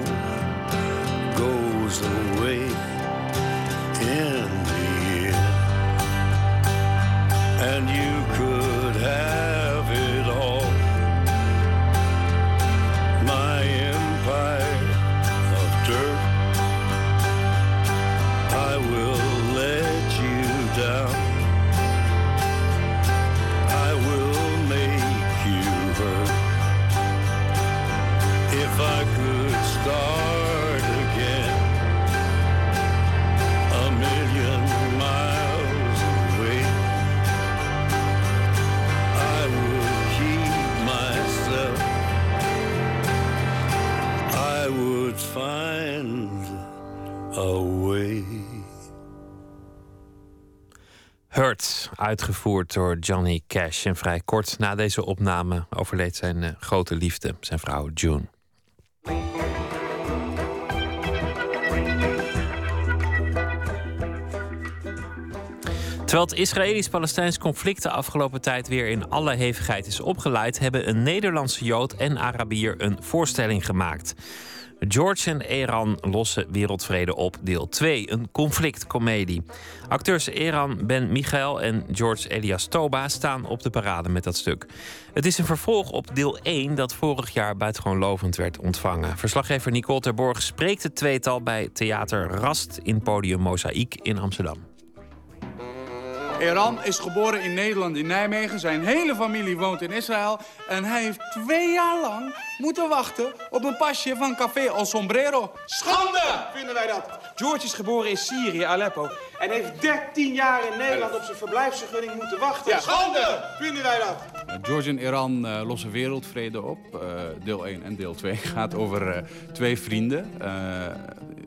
And you uitgevoerd door Johnny Cash. En vrij kort na deze opname overleed zijn uh, grote liefde, zijn vrouw June. Terwijl het Israëlisch-Palestijns conflict de afgelopen tijd weer in alle hevigheid is opgeleid, hebben een Nederlandse Jood en Arabier een voorstelling gemaakt. George en Eran lossen wereldvrede op, deel 2, een conflictcomedie. Acteurs Eran Ben Michael en George Elias Toba staan op de parade met dat stuk. Het is een vervolg op deel 1 dat vorig jaar buitengewoon lovend werd ontvangen. Verslaggever Nicole Terborg spreekt het tweetal bij Theater Rast in Podium Mozaïek in Amsterdam. Eran is geboren in Nederland, in Nijmegen. Zijn hele familie woont in Israël. En hij heeft twee jaar lang moeten wachten op een pasje van Café El Sombrero. Schande, vinden wij dat. George is geboren in Syrië, Aleppo. En heeft 13 jaar in Nederland op zijn verblijfsvergunning moeten wachten. Schande, vinden wij dat. George en Iran uh, lossen wereldvrede op. Uh, deel 1 en deel 2 (laughs) gaat over uh, twee vrienden.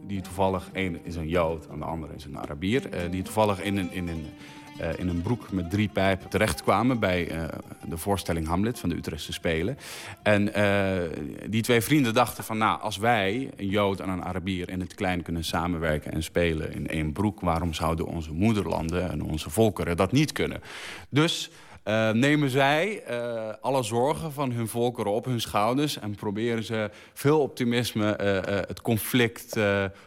die toevallig, één is een Jood en de andere is een Arabier. die toevallig in een, in een uh, in een broek met drie pijpen terechtkwamen bij uh, de voorstelling Hamlet van de Utrechtse Spelen. En uh, die twee vrienden dachten van, nou, als wij, een Jood en een Arabier, in het klein kunnen samenwerken en spelen in één broek, waarom zouden onze moederlanden en onze volkeren dat niet kunnen? Dus uh, nemen zij uh, alle zorgen van hun volkeren op hun schouders... en proberen ze veel optimisme uh, het conflict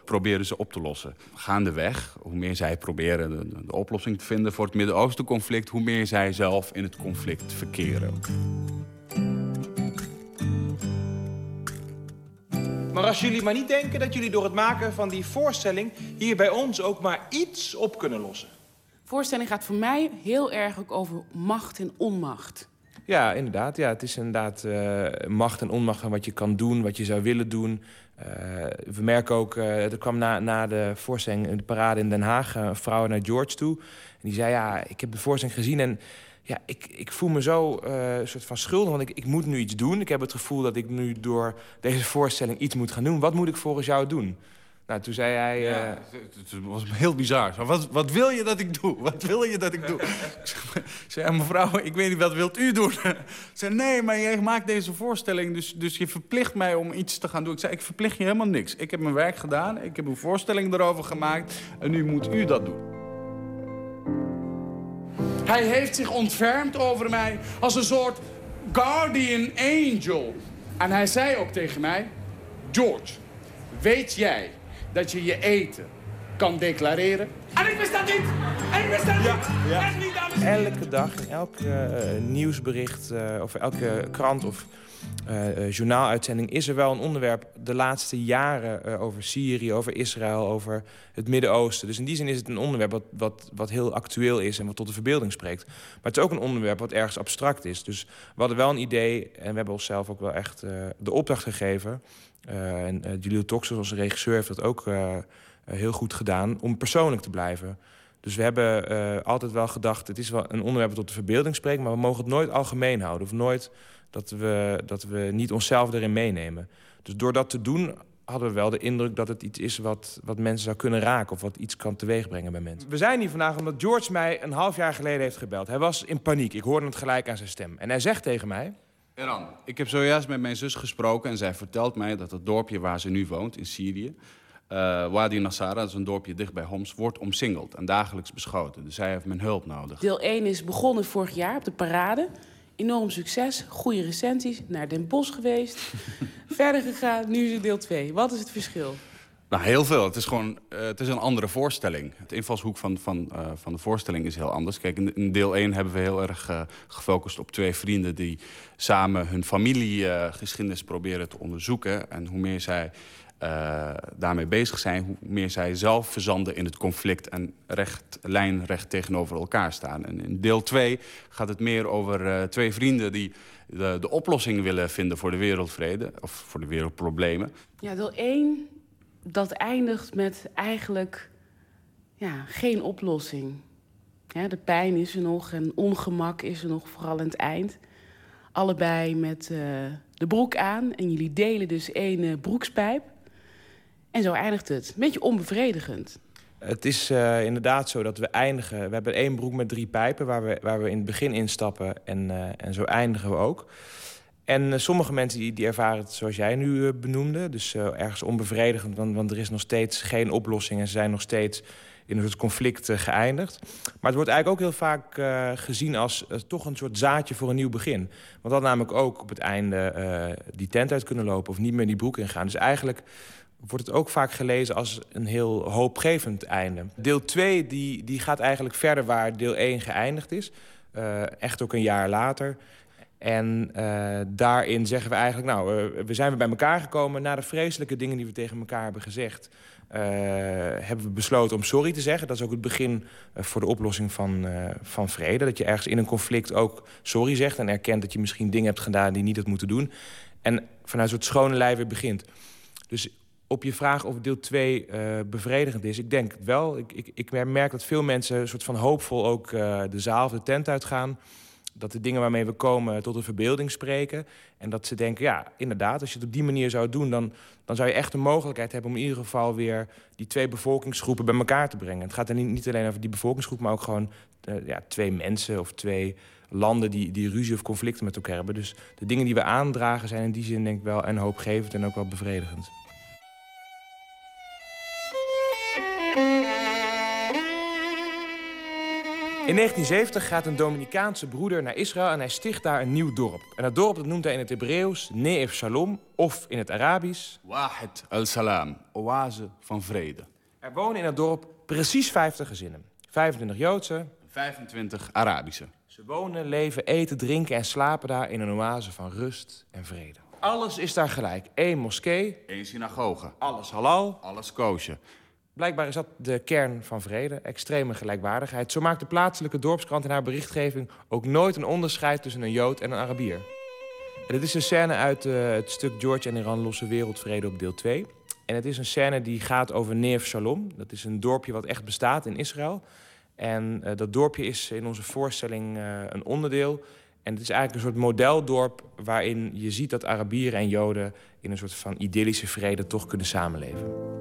proberen ze op te lossen. Gaandeweg, hoe meer zij proberen de, de oplossing te vinden voor het Midden-Oosten conflict... hoe meer zij zelf in het conflict verkeren. Maar als jullie maar niet denken dat jullie door het maken van die voorstelling... hier bij ons ook maar iets op kunnen lossen voorstelling gaat voor mij heel erg ook over macht en onmacht. Ja, inderdaad. Ja, het is inderdaad uh, macht en onmacht van wat je kan doen, wat je zou willen doen. Uh, we merken ook, uh, er kwam na, na de voorstelling, de parade in Den Haag, een vrouw naar George toe. En die zei, ja, ik heb de voorstelling gezien en ja, ik, ik voel me zo een soort van schuldig, want ik, ik moet nu iets doen. Ik heb het gevoel dat ik nu door deze voorstelling iets moet gaan doen. Wat moet ik volgens jou doen? Nou, toen zei hij... Ja, uh... het, was heel bizar. Wat, wat wil je dat ik doe? Wat wil je dat ik doe? (laughs) ik zei, mevrouw, ik weet niet, wat wilt u doen? (laughs) Ze zei, nee, maar jij maakt deze voorstelling... Dus, dus je verplicht mij om iets te gaan doen. Ik zei, ik verplicht je helemaal niks. Ik heb mijn werk gedaan, ik heb een voorstelling erover gemaakt... en nu moet u dat doen. Hij heeft zich ontfermd over mij als een soort guardian angel. En hij zei ook tegen mij... George, weet jij dat je je eten kan declareren. En ik wist dat niet! En ik wist dat niet! Ja. Echt niet, dames Elke dag in elk uh, nieuwsbericht uh, of elke krant of uh, journaaluitzending... is er wel een onderwerp de laatste jaren over Syrië, over Israël, over het Midden-Oosten. Dus in die zin is het een onderwerp wat, wat, wat heel actueel is en wat tot de verbeelding spreekt. Maar het is ook een onderwerp wat ergens abstract is. Dus we hadden wel een idee en we hebben onszelf ook wel echt de opdracht gegeven... Uh, en uh, Julio Toxos als regisseur heeft dat ook uh, heel goed gedaan om persoonlijk te blijven. Dus we hebben altijd wel gedacht, het is wel een onderwerp tot de verbeelding spreekt, maar we mogen het nooit algemeen houden. Of nooit dat we, dat we niet onszelf erin meenemen. Dus door dat te doen hadden we wel de indruk dat het iets is wat, wat mensen zou kunnen raken... of wat iets kan teweegbrengen bij mensen. We zijn hier vandaag omdat George mij een half jaar geleden heeft gebeld. Hij was in paniek, ik hoorde het gelijk aan zijn stem. En hij zegt tegen mij... Eran, ik heb zojuist met mijn zus gesproken en zij vertelt mij dat het dorpje waar ze nu woont, in Syrië, uh, Wadi Nassara, dat is een dorpje dicht bij Homs, wordt omsingeld en dagelijks beschoten. Dus zij heeft mijn hulp nodig. Deel 1 is begonnen vorig jaar op de parade. Enorm succes, goede recensies, naar Den Bosch geweest, (laughs) verder gegaan, nu is het deel 2. Wat is het verschil? Nou, heel veel. Het is gewoon uh, het is een andere voorstelling. Het invalshoek van, van, uh, van de voorstelling is heel anders. Kijk, in, deel 1 hebben we heel erg uh, gefocust op twee vrienden... die samen hun familiegeschiedenis proberen te onderzoeken. En hoe meer zij daarmee bezig zijn... hoe meer zij zelf verzanden in het conflict... en recht, lijnrecht tegenover elkaar staan. En in deel 2 gaat het meer over twee vrienden... die de, de oplossing willen vinden voor de wereldvrede... of voor de wereldproblemen. Ja, deel 1 dat eindigt met eigenlijk ja, geen oplossing. De pijn is er nog en ongemak is er nog, vooral aan het eind. Allebei met uh, de broek aan en jullie delen dus één uh, broekspijp. En zo eindigt het. Een beetje onbevredigend. Het is uh, inderdaad zo dat we eindigen. We hebben één broek met drie pijpen waar we, waar we in het begin instappen en, en zo eindigen we ook. En uh, sommige mensen die, die ervaren het zoals jij nu uh, benoemde. Dus uh, ergens onbevredigend, want, want, er is nog steeds geen oplossing. En ze zijn nog steeds in een soort conflict eh, geëindigd. Maar het wordt eigenlijk ook heel vaak eh, gezien als eh, toch een soort zaadje voor een nieuw begin. Want dat namelijk ook op het einde eh, die tent uit kunnen lopen of niet meer die broek ingaan. Dus eigenlijk wordt het ook vaak gelezen als een heel hoopgevend einde. Deel 2 die, die gaat eigenlijk verder waar deel 1 geëindigd is. Eh, echt ook een jaar later. En eh, daarin zeggen we eigenlijk, nou, eh, we zijn weer bij elkaar gekomen... na de vreselijke dingen die we tegen elkaar hebben gezegd... eh, hebben we besloten om sorry te zeggen. Dat is ook het begin voor de oplossing van, van vrede. Dat je ergens in een conflict ook sorry zegt... en erkent dat je misschien dingen hebt gedaan die niet had moeten doen. En vanuit zo'n schone lei weer begint. Dus op je vraag of deel 2 eh, bevredigend is, ik denk het wel. Ik, ik, ik merk dat veel mensen een soort van hoopvol ook de zaal of de tent uitgaan. Dat de dingen waarmee we komen tot een verbeelding spreken. En dat ze denken, ja, inderdaad, als je het op die manier zou doen... dan, dan zou je echt de mogelijkheid hebben om in ieder geval weer... die twee bevolkingsgroepen bij elkaar te brengen. Het gaat niet, niet alleen over die bevolkingsgroep, maar ook gewoon eh, ja, twee mensen of twee landen die, die ruzie of conflicten met elkaar hebben. Dus de dingen die we aandragen zijn in die zin denk ik wel en hoopgevend en ook wel bevredigend. In 1970 gaat een Dominicaanse broeder naar Israël en hij sticht daar een nieuw dorp. En dat dorp dat noemt hij in het Hebreeuws Neef Shalom of in het Arabisch... Wahed al-Salam, oase van vrede. Er wonen in het dorp precies 50 gezinnen. 25 Joodse. 25 Arabische. Ze wonen, leven, eten, drinken en slapen daar in een oase van rust en vrede. Alles is daar gelijk. Eén moskee. Eén synagoge. Alles halal. Alles koosje. Blijkbaar is dat de kern van vrede, extreme gelijkwaardigheid. Zo maakt de plaatselijke dorpskrant in haar berichtgeving ook nooit een onderscheid tussen een Jood en een Arabier. En dit is een scène uit uh, het stuk George en Iran Losse Wereldvrede op deel 2. En het is een scène die gaat over Neef Shalom. Dat is een dorpje wat echt bestaat in Israël. En uh, dat dorpje is in onze voorstelling uh, een onderdeel. En het is eigenlijk een soort modeldorp waarin je ziet dat Arabieren en Joden in een soort van idyllische vrede toch kunnen samenleven.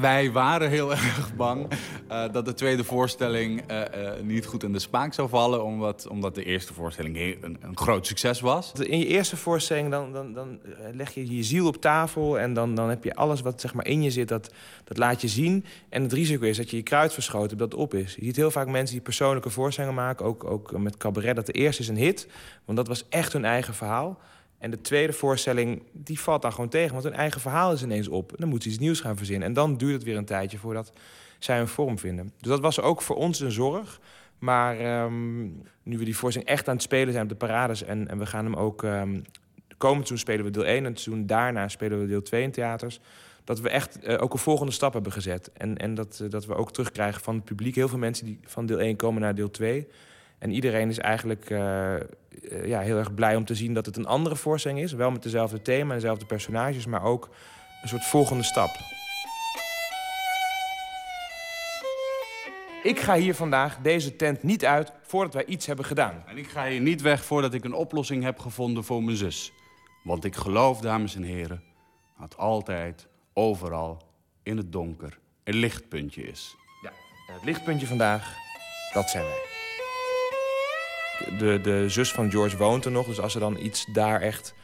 Wij waren heel (laughs) erg bang uh, dat de tweede voorstelling uh, uh, niet goed in de smaak zou vallen, omdat, omdat de eerste voorstelling een, een groot succes was. In je eerste voorstelling dan, dan, dan leg je je ziel op tafel en dan, dan heb je alles wat zeg maar, in je zit, dat, dat laat je zien. En het risico is dat je je kruid verschoten dat het op is. Je ziet heel vaak mensen die persoonlijke voorstellingen maken, ook, ook met cabaret, dat de eerste is een hit, want dat was echt hun eigen verhaal. En de tweede voorstelling, die valt dan gewoon tegen. Want hun eigen verhaal is ineens op. Dan moeten ze iets nieuws gaan verzinnen. En dan duurt het weer een tijdje voordat zij een vorm vinden. Dus dat was ook voor ons een zorg. Maar um, nu we die voorstelling echt aan het spelen zijn op de parades... en, en we gaan hem ook... Um, komend seizoen spelen we deel 1 en seizoen daarna spelen we deel 2 in theaters... dat we echt uh, ook een volgende stap hebben gezet. En, en dat, uh, dat we ook terugkrijgen van het publiek. Heel veel mensen die van deel 1 komen naar deel 2... En iedereen is eigenlijk uh, uh, ja, heel erg blij om te zien dat het een andere voorstelling is. Wel met dezelfde thema en dezelfde personages, maar ook een soort volgende stap. Ik ga hier vandaag deze tent niet uit voordat wij iets hebben gedaan. En ik ga hier niet weg voordat ik een oplossing heb gevonden voor mijn zus. Want ik geloof, dames en heren, dat altijd, overal, in het donker, een lichtpuntje is. Ja, en het lichtpuntje vandaag, dat zijn wij de, de zus van George woont er nog. Dus als er dan iets daar echt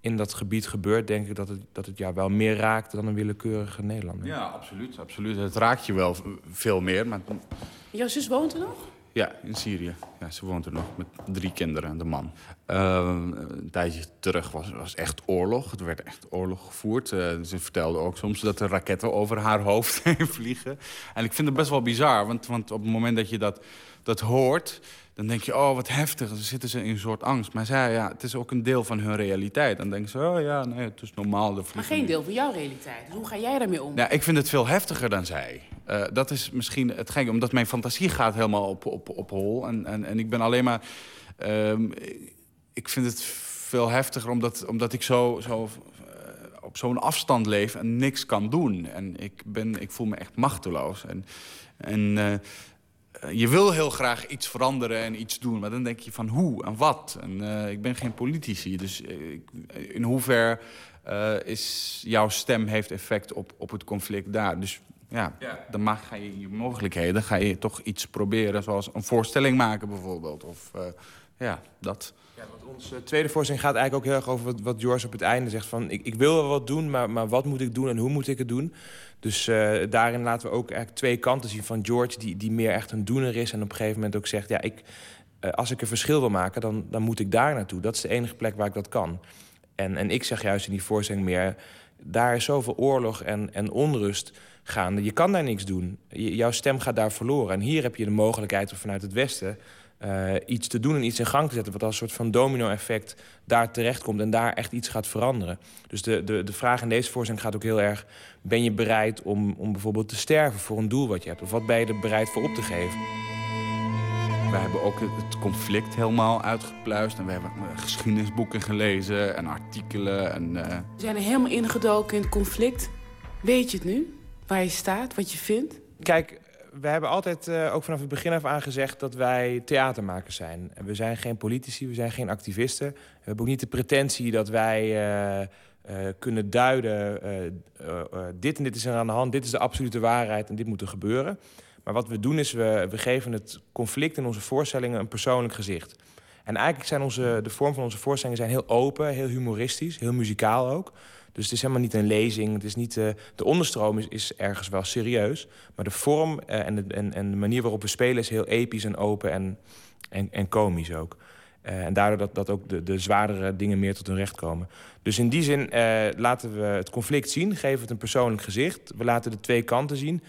in dat gebied gebeurt... denk ik dat het, dat het jou wel meer raakt dan een willekeurige Nederlander. Ja, absoluut. absoluut. Het raakt je wel veel meer. Maar... Jouw zus woont er nog? Ja, in Syrië. Ja, ze woont er nog met drie kinderen en de man. Uh, een tijdje terug was, was echt oorlog. Het werd echt oorlog gevoerd. Uh, ze vertelde ook soms dat er raketten over haar hoofd (laughs) heen vliegen. En ik vind het best wel bizar, want, want op het moment dat je dat, dat hoort dan denk je, oh, wat heftig. Dan zitten ze in een soort angst. Maar zij, ja, het is ook een deel van hun realiteit. Dan denken ze, oh ja, nee, het is normaal. De maar geen deel van jouw realiteit. Dus hoe ga jij daarmee om? Ja, ik vind het veel heftiger dan zij. Uh, dat is misschien het gek, omdat mijn fantasie gaat helemaal op, op, op hol. En, en, en ik ben alleen maar... Um, ik vind het veel heftiger omdat, omdat ik zo, zo uh, op zo'n afstand leef en niks kan doen. En ik, ben, ik voel me echt machteloos. En, en uh, je wil heel graag iets veranderen en iets doen, maar dan denk je van hoe en wat. En uh, ik ben geen politici, dus in hoever uh, is jouw stem heeft effect op, op het conflict daar. Dus ja, ja. dan mag, ga je je mogelijkheden, ga je toch iets proberen, zoals een voorstelling maken bijvoorbeeld. Of uh, ja, dat. Ja, want onze tweede voorstelling gaat eigenlijk ook heel erg over wat, wat George op het einde zegt. Van, ik, ik wil wel wat doen, maar, maar wat moet ik doen en hoe moet ik het doen? Dus eh, daarin laten we ook eigenlijk twee kanten zien van George... Die, die meer echt een doener is en op een gegeven moment ook zegt... ja, ik, eh, als ik een verschil wil maken, dan, dan moet ik daar naartoe. Dat is de enige plek waar ik dat kan. En, en ik zeg juist in die voorstelling meer... daar is zoveel oorlog en, en onrust gaande. Je kan daar niks doen. Jouw stem gaat daar verloren. En hier heb je de mogelijkheid om vanuit het Westen... eh, iets te doen en iets in gang te zetten... wat als een soort van domino-effect daar terechtkomt... en daar echt iets gaat veranderen. Dus de, de, de vraag in deze voorstelling gaat ook heel erg... ben je bereid om, om bijvoorbeeld te sterven voor een doel wat je hebt? Of wat ben je er bereid voor op te geven? We hebben ook het- conflict helemaal uitgepluist. En we hebben eh, geschiedenisboeken gelezen en artikelen. En, eh, We zijn er helemaal ingedoken in het conflict. Weet je het nu? Waar je staat, wat je vindt? Kijk, we hebben altijd eh, ook vanaf het begin af aan gezegd dat wij theatermakers zijn. We zijn geen politici, we zijn geen activisten. We hebben ook niet de pretentie dat wij eh, eh, kunnen duiden... dit en dit is er aan de hand, dit is de absolute waarheid en dit moet er gebeuren. Maar wat we doen is, we, we geven het conflict in onze voorstellingen een persoonlijk gezicht. En eigenlijk zijn onze, de vorm van onze voorstellingen zijn heel open, heel humoristisch, heel muzikaal ook. Dus het is helemaal niet een lezing. Het is niet, eh, de onderstroom is, is ergens wel serieus. Maar de vorm eh, en, de, en, en de manier waarop we spelen is heel episch en open en, en, en komisch ook. Eh, en daardoor dat, dat ook de, de zwaardere dingen meer tot hun recht komen. Dus in die zin laten we het conflict zien, geven het een persoonlijk gezicht. We laten de twee kanten zien.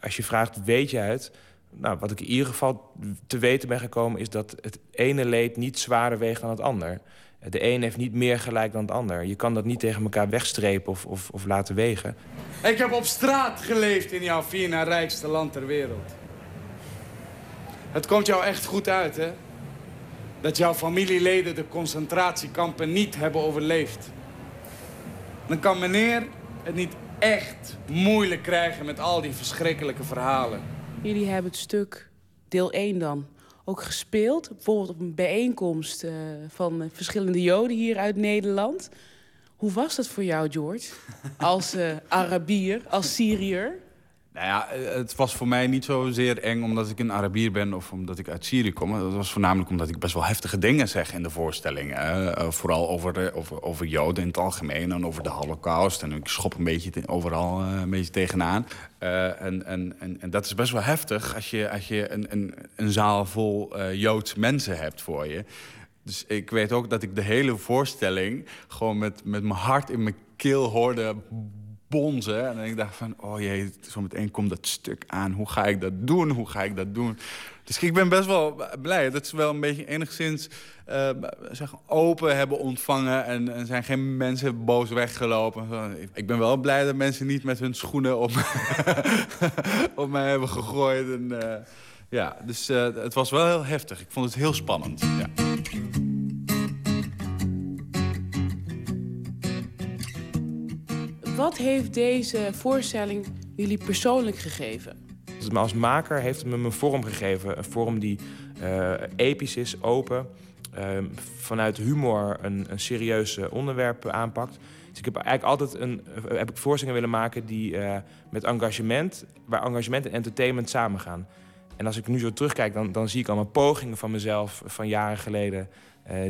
Als je vraagt, weet je het? Nou, wat ik in ieder geval te weten ben gekomen... is dat het ene leed niet zwaarder weegt dan het ander. De een heeft niet meer gelijk dan het ander. Je kan dat niet tegen elkaar wegstrepen of, of, of laten wegen. Ik heb op straat geleefd in jouw vier na rijkste land ter wereld. Het komt jou echt goed uit, hè? Dat jouw familieleden de concentratiekampen niet hebben overleefd. Dan kan meneer het niet echt moeilijk krijgen met al die verschrikkelijke verhalen. Jullie hebben het stuk deel 1 dan ook gespeeld. Bijvoorbeeld op een bijeenkomst eh, van eh, verschillende Joden hier uit Nederland. Hoe was dat voor jou, George? Als eh, Arabier, als Syriër? Nou ja, eh, het was voor mij niet zozeer eng omdat ik een Arabier ben of omdat ik uit Syrië kom. Het was voornamelijk omdat ik best wel heftige dingen zeg in de voorstelling. eh, vooral over, de, over, over Joden in het algemeen en over de Holocaust. En ik schop een beetje overal eh, een beetje tegenaan. En, en, en, en dat is best wel heftig als je, als je een, een, een zaal vol Joodse mensen hebt voor je. Dus ik weet ook dat ik de hele voorstelling gewoon met, met mijn hart in mijn keel hoorde bonzen. En ik dacht van, oh jee, zo meteen komt dat stuk aan. Hoe ga ik dat doen? Hoe ga ik dat doen? Dus ik ben best wel blij dat ze wel een beetje enigszins zeg, open hebben ontvangen. En, en zijn geen mensen boos weggelopen. Ik ben wel blij dat mensen niet met hun schoenen op, (laughs) op mij hebben gegooid. En, eh, ja, dus eh, het was wel heel heftig. Ik vond het heel spannend. Ja. Wat heeft deze voorstelling jullie persoonlijk gegeven? Dus als maker heeft het me een vorm gegeven. Een vorm die eh, episch is, open. eh, vanuit humor een, een serieus eh, onderwerp aanpakt. Dus ik heb eigenlijk altijd een, eh, heb ik voorstellingen willen maken die met engagement, waar engagement en entertainment samengaan. En als ik nu zo terugkijk, dan, dan zie ik allemaal pogingen van mezelf van jaren geleden,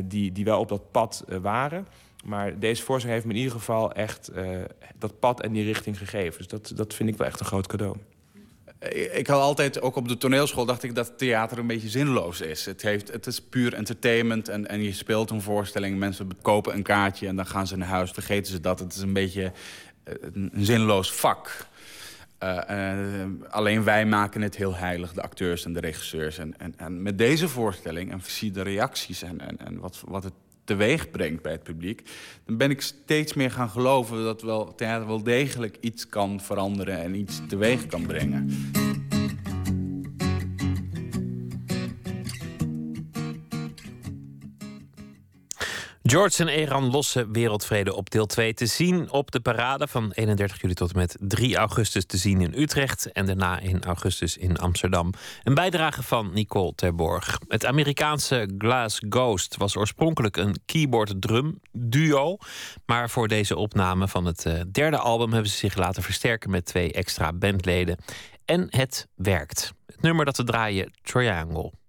die, die wel op dat pad waren. Maar deze voorstelling heeft me in ieder geval echt eh, dat pad en die richting gegeven. Dus dat, dat vind ik wel echt een groot cadeau. Ik ik had altijd, ook op de toneelschool, dacht ik dat theater een beetje zinloos is. Het, heeft, het is puur entertainment en, en je speelt een voorstelling. Mensen kopen een kaartje en dan gaan ze naar huis, vergeten ze dat. Het is een beetje eh, een zinloos vak. Eh, eh, alleen wij maken het heel heilig, de acteurs en de regisseurs. En, en, en met deze voorstelling, en zie de reacties en, en, en wat, wat het teweeg brengt bij het publiek... dan ben ik steeds meer gaan geloven dat wel, theater wel degelijk iets kan veranderen... en iets teweeg kan brengen. George en Eran lossen wereldvrede op deel 2 te zien op de parade van 31 juli tot en met 3 augustus te zien in Utrecht en daarna in augustus in Amsterdam. Een bijdrage van Nicole Terborg. Het Amerikaanse Glass Ghost was oorspronkelijk een keyboard-drum duo, maar voor deze opname van het eh, derde album hebben ze zich laten versterken met twee extra bandleden. En het werkt. Het nummer dat we draaien, Triangle.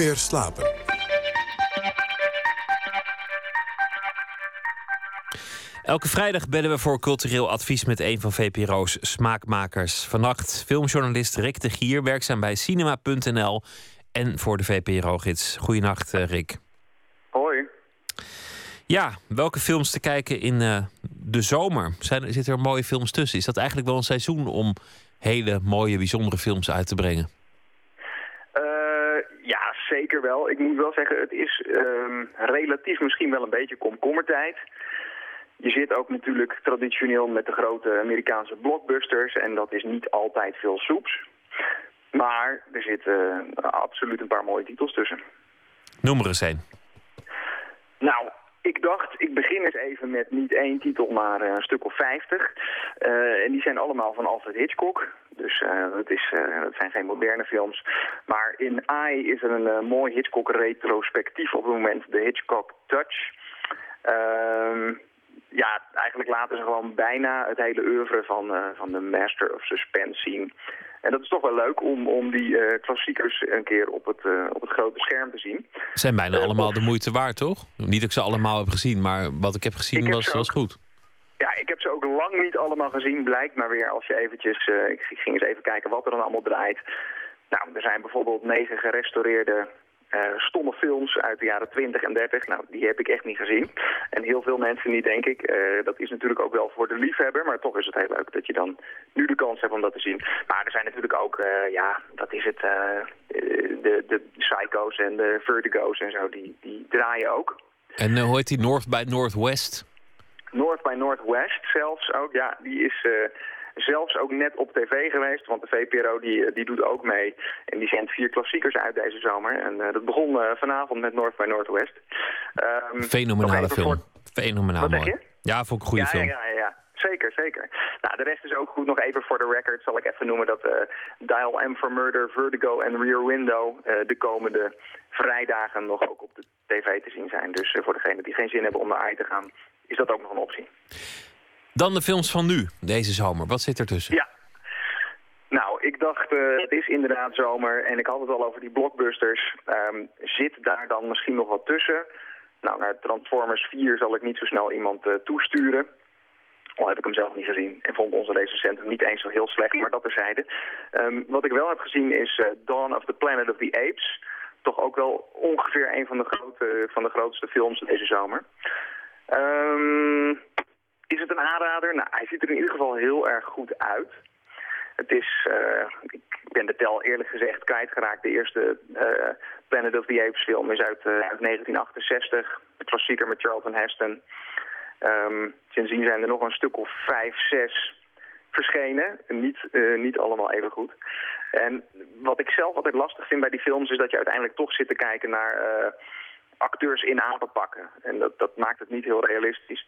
Meer slapen. Elke vrijdag bellen we voor cultureel advies met een van VPRO's smaakmakers. Vannacht filmjournalist Rick de Gier, werkzaam bij cinema.nl en voor de VPRO-gids. Goedenacht, eh, Rick. Hoi. Ja, welke films te kijken in uh, de zomer? Zijn, zitten er mooie films tussen? Is dat eigenlijk wel een seizoen om hele mooie, bijzondere films uit te brengen? Zeker wel. Ik moet wel zeggen, het is uh, relatief misschien wel een beetje komkommertijd. Je zit ook natuurlijk traditioneel met de grote Amerikaanse blockbusters en dat is niet altijd veel soeps. Maar er zitten absoluut een paar mooie titels tussen. Noem er eens een. Nou, ik dacht, ik begin eens even met niet één titel, maar een stuk of vijftig. Uh, en die zijn allemaal van Alfred Hitchcock. Dus uh, dat, is, uh, zijn geen moderne films. Maar in AI is er een mooi Hitchcock-retrospectief op het moment, de Hitchcock Touch. Ehm, ja, eigenlijk laten ze gewoon bijna het hele oeuvre van, van de Master of Suspense zien. En dat is toch wel leuk om, om die uh, klassiekers een keer op het, uh, op het grote scherm te zien. Zijn bijna uh, allemaal de moeite waard, toch? Niet dat ik ze allemaal heb gezien, maar wat ik heb gezien ik was, heb was goed. Ja, ik heb ze ook lang niet allemaal gezien. Blijkt maar weer als je eventjes... ik ging eens even kijken wat er dan allemaal draait. Nou, er zijn bijvoorbeeld negen gerestaureerde stomme films uit de jaren 20 en 30. Nou, die heb ik echt niet gezien. En heel veel mensen niet, denk ik. Uh, dat is natuurlijk ook wel voor de liefhebber. Maar toch is het heel leuk dat je dan nu de kans hebt om dat te zien. Maar er zijn natuurlijk ook, uh, ja, dat is het, de, de Psycho's en de Vertigo's en zo. Die, die draaien ook. En hoe heet die North by Northwest? North by Northwest zelfs ook, ja. Die is zelfs ook net op tv geweest. Want de VPRO die, die doet ook mee. En die zendt vier klassiekers uit deze zomer. En uh, dat begon uh, vanavond met North by Northwest. Um, Fenomenale film. Voor... Fenomenaal Wat mooi. Ja, vond ik een goede ja, film. Ja, ja, ja. Zeker, zeker. Nou, de rest is ook goed. Nog even voor de record zal ik even noemen dat uh, Dial M for Murder, Vertigo en Rear Window de komende vrijdagen nog ook op de tv te zien zijn. Dus voor degenen die geen zin hebben om naar AI te gaan, is dat ook nog een optie. Dan de films van nu, deze zomer. Wat zit er tussen? Ja. Nou, ik dacht, uh, het is inderdaad zomer en ik had het al over die blockbusters. Um, zit daar dan misschien nog wat tussen? Nou, naar Transformers 4 zal ik niet zo snel iemand uh, toesturen. Al heb ik hem zelf niet gezien en vond onze recensent niet eens zo heel slecht, maar dat terzijde. Um, wat ik wel heb gezien is uh, Dawn of the Planet of the Apes. Toch ook wel ongeveer een van de, grote, van de grootste films deze zomer. Um, is het een aanrader? Nou, hij ziet er in ieder geval heel erg goed uit. Het is, uh, ik ben de tel eerlijk gezegd kwijtgeraakt. De eerste uh, Planet of the Apes film is uit, uh, uit 1968. De klassieker met Charlton Heston. Um, sindsdien zijn er nog een stuk of vijf, zes verschenen. Niet, niet allemaal even goed. En wat ik zelf altijd lastig vind bij die films... is dat je uiteindelijk toch zit te kijken naar acteurs in apenpakken. En dat, dat maakt het niet heel realistisch.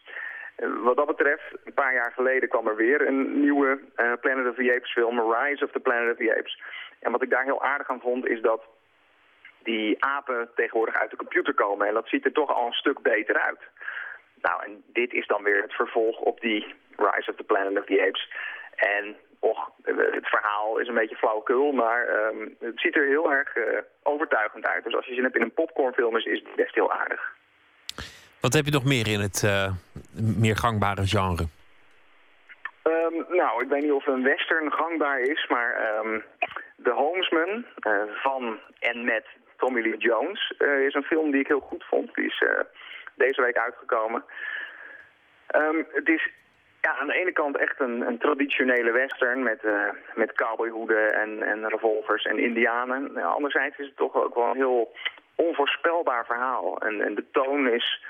Wat dat betreft, een paar jaar geleden kwam er weer een nieuwe uh, Planet of the Apes film, Rise of the Planet of the Apes. En wat ik daar heel aardig aan vond, is dat die apen tegenwoordig uit de computer komen. En dat ziet er toch al een stuk beter uit. Nou, en dit is dan weer het vervolg op die Rise of the Planet of the Apes. En och, het verhaal is een beetje flauwekul, maar um, het ziet er heel erg overtuigend uit. Dus als je zin hebt in een popcornfilm is, is het best heel aardig. Wat heb je nog meer in het uh, meer gangbare genre? Um, nou, ik weet niet of een western gangbaar is, maar um, The Homesman uh, van en met Tommy Lee Jones uh, is een film die ik heel goed vond. Die is deze week uitgekomen. Um, het is ja, aan de ene kant echt een, een traditionele western met, met cowboyhoeden en, en revolvers en indianen. Nou, anderzijds is het toch ook wel een heel onvoorspelbaar verhaal. En, en de toon is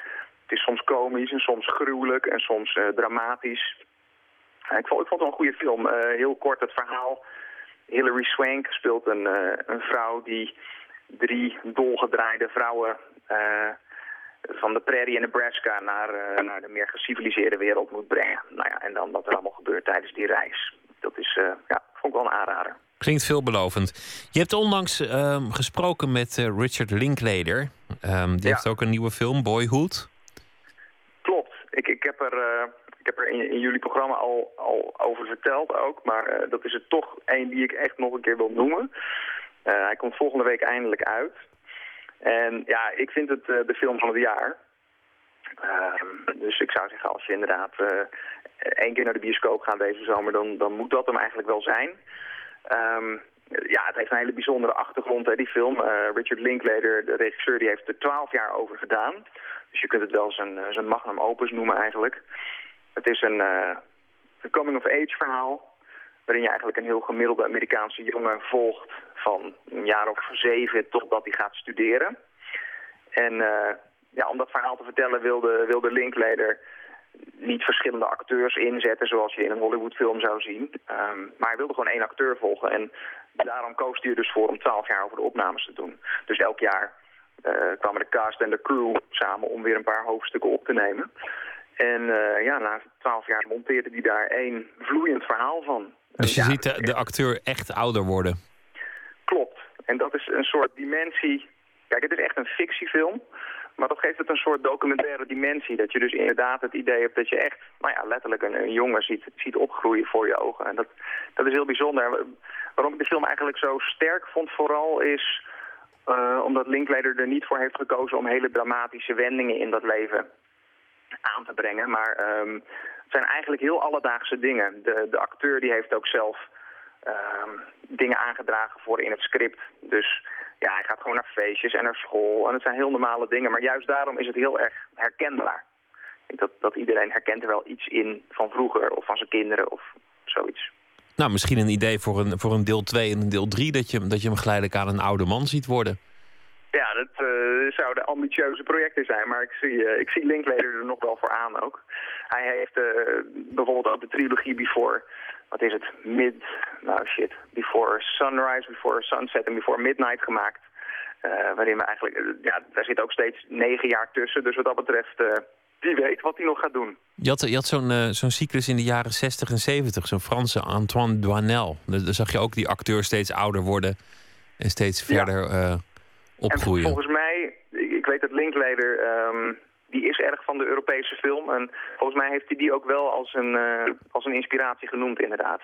het is soms komisch en soms gruwelijk en soms uh, dramatisch. Uh, ik, vond, ik vond het wel een goede film. Uh, heel kort het verhaal. Hilary Swank speelt een, een vrouw die drie dolgedraaide vrouwen van de prairie in Nebraska naar, naar de meer geciviliseerde wereld moet brengen. Nou ja, en dan wat er allemaal gebeurt tijdens die reis. Dat is, ja, vond ik wel een aanrader. Klinkt veelbelovend. Je hebt onlangs um, gesproken met Richard Linklater. Um, die ja. heeft ook een nieuwe film, Boyhood. Ik, ik heb er, uh, ik heb er in, jullie programma al, al over verteld ook. Maar uh, dat is er toch één die ik echt nog een keer wil noemen. Eh, hij komt volgende week eindelijk uit. En ja, ik vind het eh, de film van het jaar. Ehm, dus ik zou zeggen, als je inderdaad één keer naar de bioscoop gaat deze zomer, dan, dan moet dat hem eigenlijk wel zijn. Ehm, ja, het heeft een hele bijzondere achtergrond, hè, die film. Richard Linklater, de regisseur, die heeft er twaalf jaar over gedaan. Dus je kunt het wel zijn, zijn magnum opus noemen eigenlijk. Het is een, een coming-of-age verhaal waarin je eigenlijk een heel gemiddelde Amerikaanse jongen volgt van een jaar of zeven totdat hij gaat studeren. En ja, om dat verhaal te vertellen wilde, wilde Linklater niet verschillende acteurs inzetten zoals je in een Hollywoodfilm zou zien. Um, maar hij wilde gewoon één acteur volgen en daarom koos hij er dus voor om twaalf jaar over de opnames te doen. Dus elk jaar uh, kwamen de cast en de crew samen om weer een paar hoofdstukken op te nemen. En uh, ja, na twaalf jaar monteerde hij daar één vloeiend verhaal van. Dus je ziet de, de, acteur echt ouder worden? Klopt. En dat is een soort dimensie... Kijk, het is echt een fictiefilm. Maar dat geeft het een soort documentaire dimensie. Dat je dus inderdaad het idee hebt dat je echt, nou ja, letterlijk een, een jongen ziet, ziet opgroeien voor je ogen. En dat, dat is heel bijzonder. Waarom ik de film eigenlijk zo sterk vond vooral is... Uh, omdat Linklater er niet voor heeft gekozen om hele dramatische wendingen in dat leven aan te brengen. Maar um, zijn eigenlijk heel alledaagse dingen. De, de acteur die heeft ook zelf uh, dingen aangedragen voor in het script. Dus ja, hij gaat gewoon naar feestjes en naar school. En het zijn heel normale dingen. Maar juist daarom is het heel erg herkenbaar. Ik denk dat, dat iedereen herkent er wel iets in van vroeger of van zijn kinderen of zoiets. Nou, misschien een idee voor een, voor een deel 2 en een deel 3... Dat je, dat je hem geleidelijk aan een oude man ziet worden. Ja, dat uh, zouden ambitieuze projecten zijn, maar ik zie, uh, ik zie Linklater er nog wel voor aan ook. Hij heeft uh, bijvoorbeeld ook de trilogie Before, wat is het, Mid, nou shit, Before Sunrise, Before Sunset en Before Midnight gemaakt. waarin we eigenlijk, ja, daar zit ook steeds negen jaar tussen, dus wat dat betreft, wie weet wat hij nog gaat doen. Je had, je had zo'n zo'n cyclus in de jaren 60 en 70, zo'n Franse Antoine Doinel. Daar, zag je ook die acteur steeds ouder worden en steeds verder... Ja opgroeien. En volgens mij, ik weet dat Linklater, um, die is erg van de Europese film. En volgens mij heeft hij die ook wel als een, uh, als een inspiratie genoemd, inderdaad.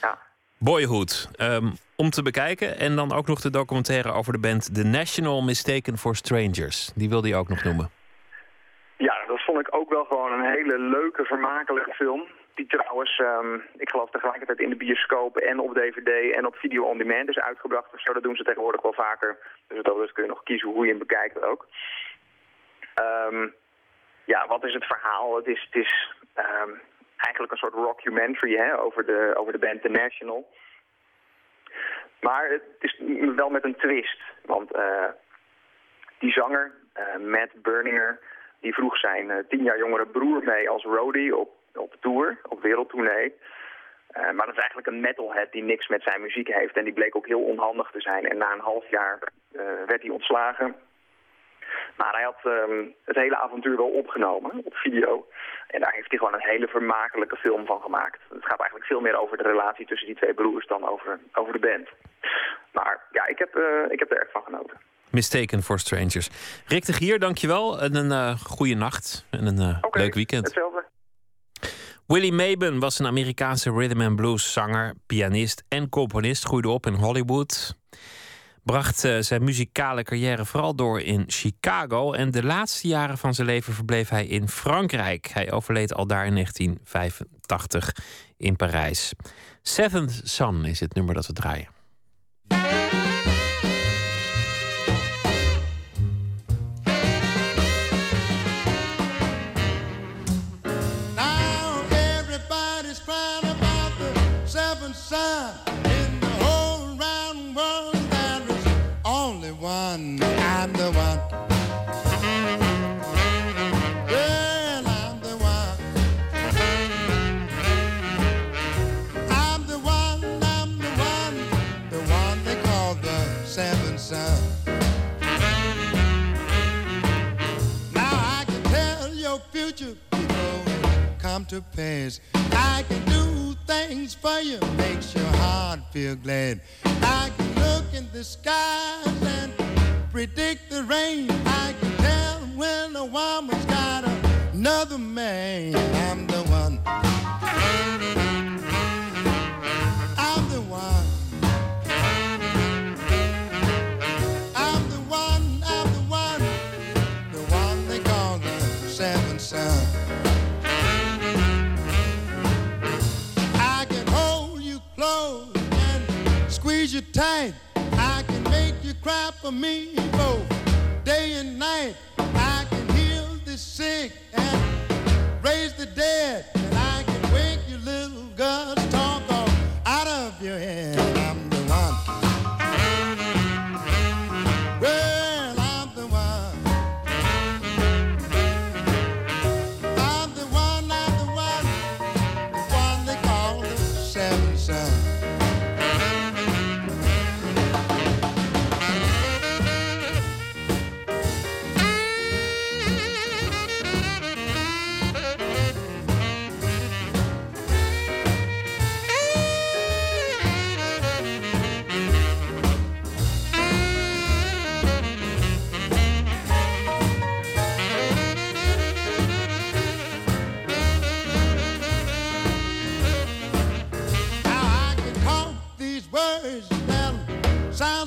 Ja. Boyhood, um, om te bekijken. En dan ook nog de documentaire over de band The National Mistaken for Strangers. Die wilde je ook nog noemen. Vond ik ook wel gewoon een hele leuke, vermakelijke film. Die trouwens, um, ik geloof tegelijkertijd in de bioscoop en op DVD en op video on demand is uitgebracht. Zo, dat doen ze tegenwoordig wel vaker. Dus dat kun je nog kiezen hoe je hem bekijkt ook. Um, ja, wat is het verhaal? Het is, het is um, eigenlijk een soort rockumentary over, de, over de band The National. Maar het is wel met een twist. Want uh, die zanger, uh, Matt Berninger, die vroeg zijn uh, tien jaar jongere broer mee als roadie op op tour, op wereldtournee. Uh, maar dat is eigenlijk een metalhead die niks met zijn muziek heeft. En die bleek ook heel onhandig te zijn. En na een half jaar uh, werd hij ontslagen. Maar hij had um, het hele avontuur wel opgenomen op video. En daar heeft hij gewoon een hele vermakelijke film van gemaakt. Het gaat eigenlijk veel meer over de relatie tussen die twee broers dan over, over de band. Maar ja, ik heb, ik heb er erg van genoten. Mistaken for Strangers. Rick de Gier, dankjewel. En een uh, goede nacht. En een okay, leuk weekend. Hetzelfde. Willie Maben was een Amerikaanse rhythm and blues zanger, pianist en componist. Groeide op in Hollywood. Bracht uh, zijn muzikale carrière vooral door in Chicago. En de laatste jaren van zijn leven verbleef hij in Frankrijk. Hij overleed al daar in 1985 in Parijs. Seventh Son is het nummer dat we draaien. To pass. I can do things for you, makes your heart feel glad. I can look in the skies and predict the rain. I can tell when a woman's got another man. I'm the one. I'm the one. you tight. I can make you cry for me both day and night. I can heal the sick and raise the dead.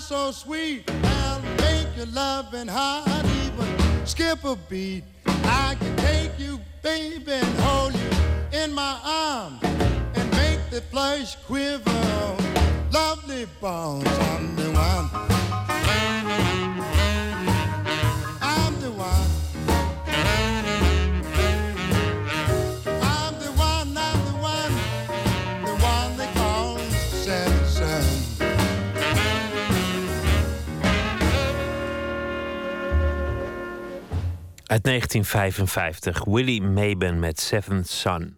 So sweet I'll make your loving heart even skip a beat. I can take you, baby, and hold you in my arms and make the flesh quiver. Lovely bones, I'm the one. Uit 1955, Willie Maben met Seventh Son.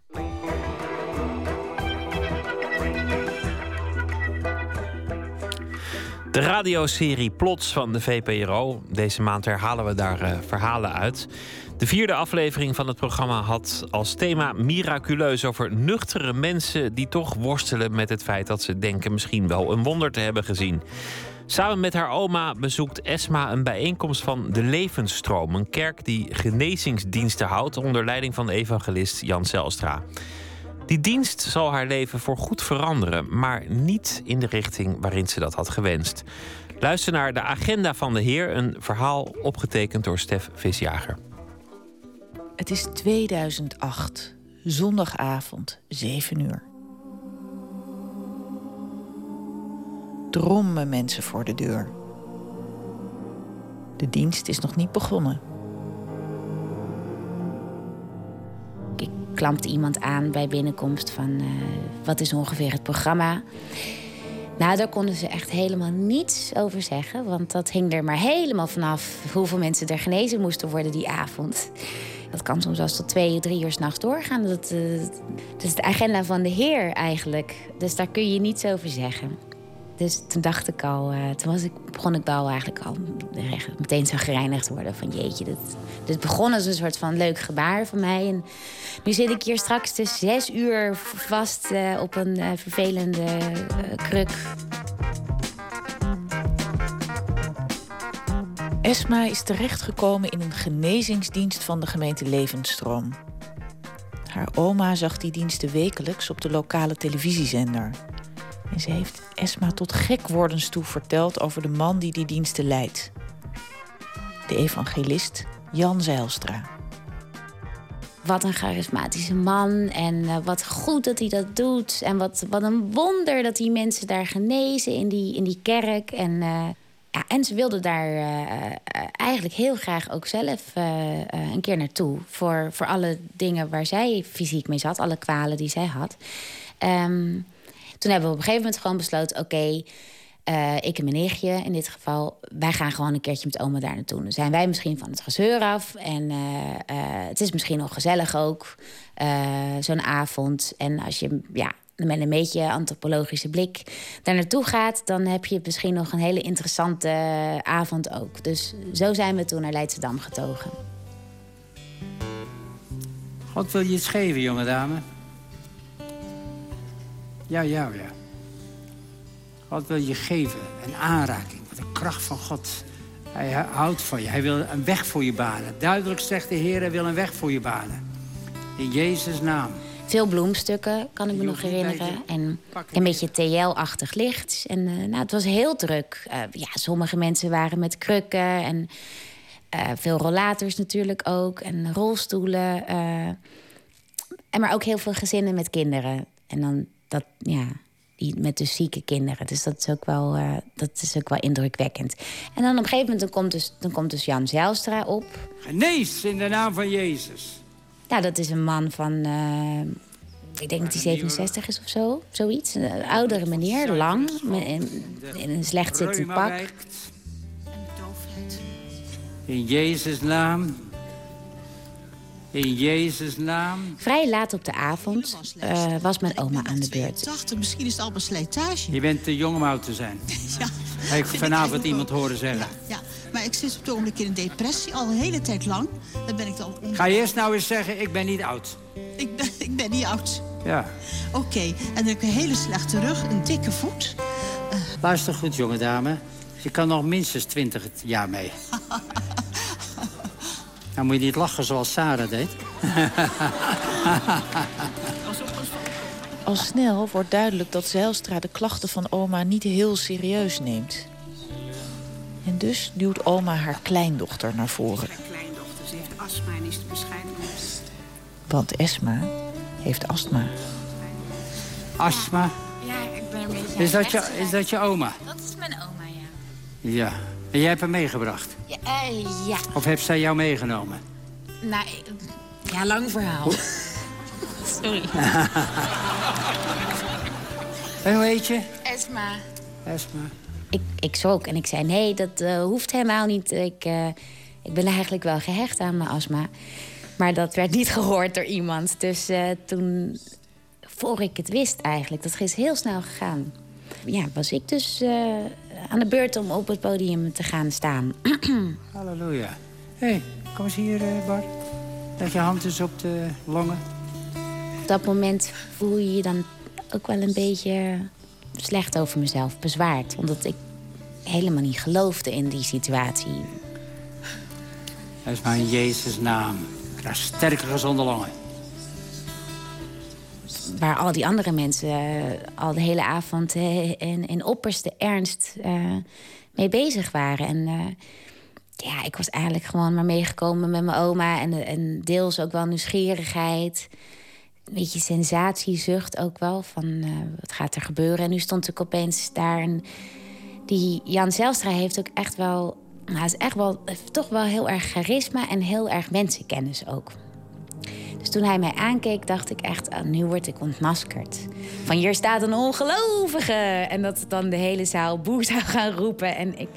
De radioserie Plots van de VPRO. Deze maand herhalen we daar eh, verhalen uit. De vierde aflevering van het programma had als thema miraculeus over nuchtere mensen die toch worstelen met het feit dat ze denken misschien wel een wonder te hebben gezien. Samen met haar oma bezoekt Esma een bijeenkomst van de Levensstroom, een kerk die genezingsdiensten houdt onder leiding van de evangelist Jan Zelstra. Die dienst zal haar leven voorgoed veranderen, maar niet in de richting waarin ze dat had gewenst. Luister naar de agenda van de Heer, een verhaal opgetekend door Stef Visjager. Het is 2008, zondagavond, 7 uur. Drommen mensen voor de deur. De dienst is nog niet begonnen. Ik klampte iemand aan bij binnenkomst van eh, wat is ongeveer het programma. Nou, daar konden ze echt helemaal niets over zeggen. Want dat hing er maar helemaal vanaf hoeveel mensen er genezen moesten worden die avond. Dat kan soms zelfs tot twee, drie uur s'nachts doorgaan. Dat, eh, dat is de agenda van de Heer eigenlijk. Dus daar kun je niets over zeggen. Dus toen dacht ik al, eh, toen was ik, begon ik wel eigenlijk al echt meteen zo gereinigd worden. Van jeetje, dit, begon als een soort van leuk gebaar van mij. En nu zit ik hier straks de zes uur vast eh, op een eh, vervelende eh, kruk. Esma is terechtgekomen in een genezingsdienst van de gemeente Levensstroom. Haar oma zag die diensten wekelijks op de lokale televisiezender. En ze heeft Esma tot gekwordens toe verteld over de man die die diensten leidt. De evangelist Jan Zijlstra. Wat een charismatische man en eh, wat goed dat hij dat doet. En wat, wat een wonder dat die mensen daar genezen in die, in die kerk. En, eh, ja, en ze wilde daar eh, eigenlijk heel graag ook zelf een keer naartoe. Voor, voor alle dingen waar zij fysiek mee zat, alle kwalen die zij had. Ehm, toen hebben we op een gegeven moment gewoon besloten: oké, eh, ik en mijn nichtje in dit geval, wij gaan gewoon een keertje met oma daar naartoe. Dan zijn wij misschien van het gezeur af. En eh, eh, het is misschien nog gezellig ook, zo'n avond. En als je ja, met een beetje antropologische blik daar naartoe gaat, dan heb je misschien nog een hele interessante avond ook. Dus zo zijn we toen naar Leidschendam getogen. God wil je iets geven, jonge dame. Ja, ja, ja. God wil je geven, een aanraking, de kracht van God. Hij houdt van je, hij wil een weg voor je banen. Duidelijk zegt de Heer, hij wil een weg voor je banen. In Jezus' naam. Veel bloemstukken, kan ik me nog herinneren. En een beetje TL-achtig licht. En eh, nou, het was heel druk. Eh, ja, sommige mensen waren met krukken en eh, veel rollators natuurlijk ook. En rolstoelen. en maar ook heel veel gezinnen met kinderen. En dan dat, ja, die, met dus zieke kinderen. Dus dat is ook wel, eh, dat is ook wel indrukwekkend. En dan op een gegeven moment dan komt, dus, dan komt dus Jan Zijlstra op. Genees in de naam van Jezus. Ja, dat is een man van, eh, ik denk dat hij 67 is of zo. Zoiets. Een oudere meneer, lang, in, in een slecht zittend pak. In Jezus' naam. In Jezus' naam. Vrij laat op de avond eh, was mijn oma aan de beurt. 80, misschien is het allemaal slijtage. Je bent te jong om oud te zijn. (laughs) Ja. Heb ik vanavond iemand horen zeggen. Ja, maar ik zit op het ogenblik in een depressie, al een hele tijd lang. Dan ben ik dan... on- Ga je eerst nou eens zeggen, ik ben niet oud. Ik ben, ik ben niet oud. Ja. Oké, en dan heb ik een hele slechte rug, een dikke voet. Luister goed, jonge dame. Je kan nog minstens 20 jaar mee. (laughs) Nou moet je niet lachen zoals Sarah deed. Al snel wordt duidelijk dat Zijlstra de klachten van oma niet heel serieus neemt. En dus duwt oma haar kleindochter naar voren. kleindochter, ze heeft astma en is te bescheiden. Want Esma heeft astma. Astma. Ja, ik ben een beetje Is dat, je, is dat je oma? Dat is mijn oma, ja. Ja. En jij hebt hem meegebracht? Ja, eh, ja. Of heeft zij jou meegenomen? Nou, ja, lang verhaal. (laughs) Sorry. (laughs) En hoe heet je? Esma. Esma. Ik, ik schrok en ik zei, nee, dat eh, hoeft helemaal niet. Ik, eh, ik ben eigenlijk wel gehecht aan mijn astma. Maar dat werd niet (laughs) gehoord door iemand. Dus eh, toen, voor ik het wist eigenlijk, dat is heel snel gegaan. Ja, was ik dus eh, aan de beurt om op het podium te gaan staan. (clears throat) Halleluja. Hé, hey, kom eens hier, eh, Bart. Leg je hand eens op de longen. Op dat moment voel je je dan ook wel een beetje slecht over mezelf, bezwaard. Omdat ik helemaal niet geloofde in die situatie. Dat is maar in Jezus' naam. Krijg sterke, gezonde longen. Waar al die andere mensen eh, al de hele avond eh, in, in opperste ernst eh, mee bezig waren. En eh, ja, ik was eigenlijk gewoon maar meegekomen met mijn oma. En, en deels ook wel nieuwsgierigheid. Een beetje sensatiezucht ook wel. Van eh, wat gaat er gebeuren? En nu stond ik opeens daar. En die Jan Zelstra heeft ook echt wel... Nou, hij is echt wel, toch wel heel erg charisma en heel erg mensenkennis ook. Dus toen hij mij aankeek, dacht ik echt, ah, nu word ik ontmaskerd. Van hier staat een ongelovige. En dat dan de hele zaal boe (laughs) zou gaan roepen. En ik,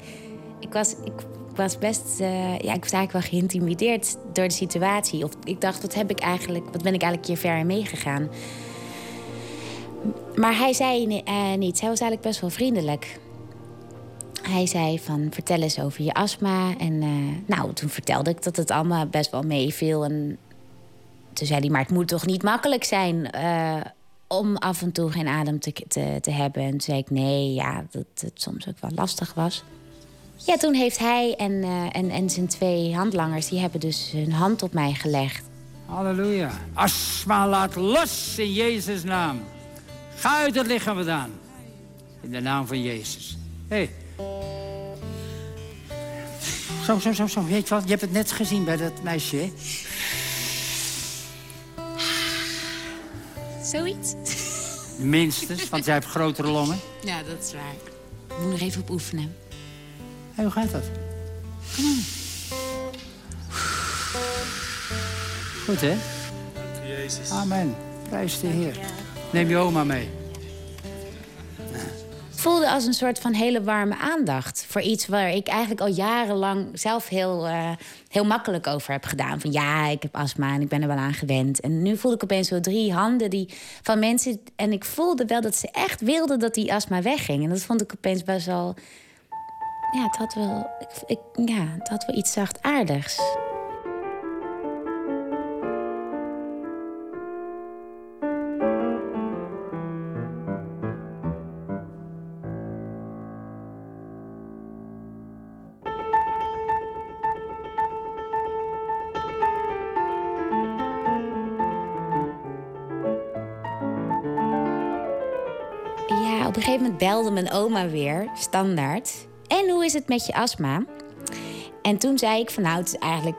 ik, was, ik was best, eh, ja, ik was eigenlijk wel geïntimideerd door de situatie. Of ik dacht, wat heb ik eigenlijk, wat ben ik eigenlijk hier ver in meegegaan? Maar hij zei eh, niets. Hij was eigenlijk best wel vriendelijk. Hij zei van, vertel eens over je astma. En eh, nou, toen vertelde ik dat het allemaal best wel meeviel. En toen zei hij, maar het moet toch niet makkelijk zijn... eh, om af en toe geen adem te, te, te hebben. En toen zei ik, nee, ja, dat het soms ook wel lastig was. Ja, toen heeft hij en, eh, en, en zijn twee handlangers... die hebben dus hun hand op mij gelegd. Halleluja. Astma laat los in Jezus' naam. Ga uit het lichaam vandaan. In de naam van Jezus. Hé. Hey. Zo, zo, zo, zo. Weet je wat? Je hebt het net gezien bij dat meisje, hè? Zoiets? Minstens, want jij hebt grotere longen. Ja, dat is waar. Ik moet nog even op oefenen. Hé, hoe gaat dat? Kom. Goed, hè? Amen. Prijs de Heer. Neem je oma mee. voelde als een soort van hele warme aandacht. Voor iets waar ik eigenlijk al jarenlang zelf heel, eh, heel makkelijk over heb gedaan. Van ja, ik heb astma en ik ben er wel aan gewend. En nu voelde ik opeens zo drie handen die, van mensen. En ik voelde wel dat ze echt wilden dat die astma wegging. En dat vond ik opeens best wel. Ja, het had wel, ik, ik, ja, het had wel iets zachtaardigs. Belde mijn oma weer, standaard. En hoe is het met je astma? En toen zei ik van nou, het is eigenlijk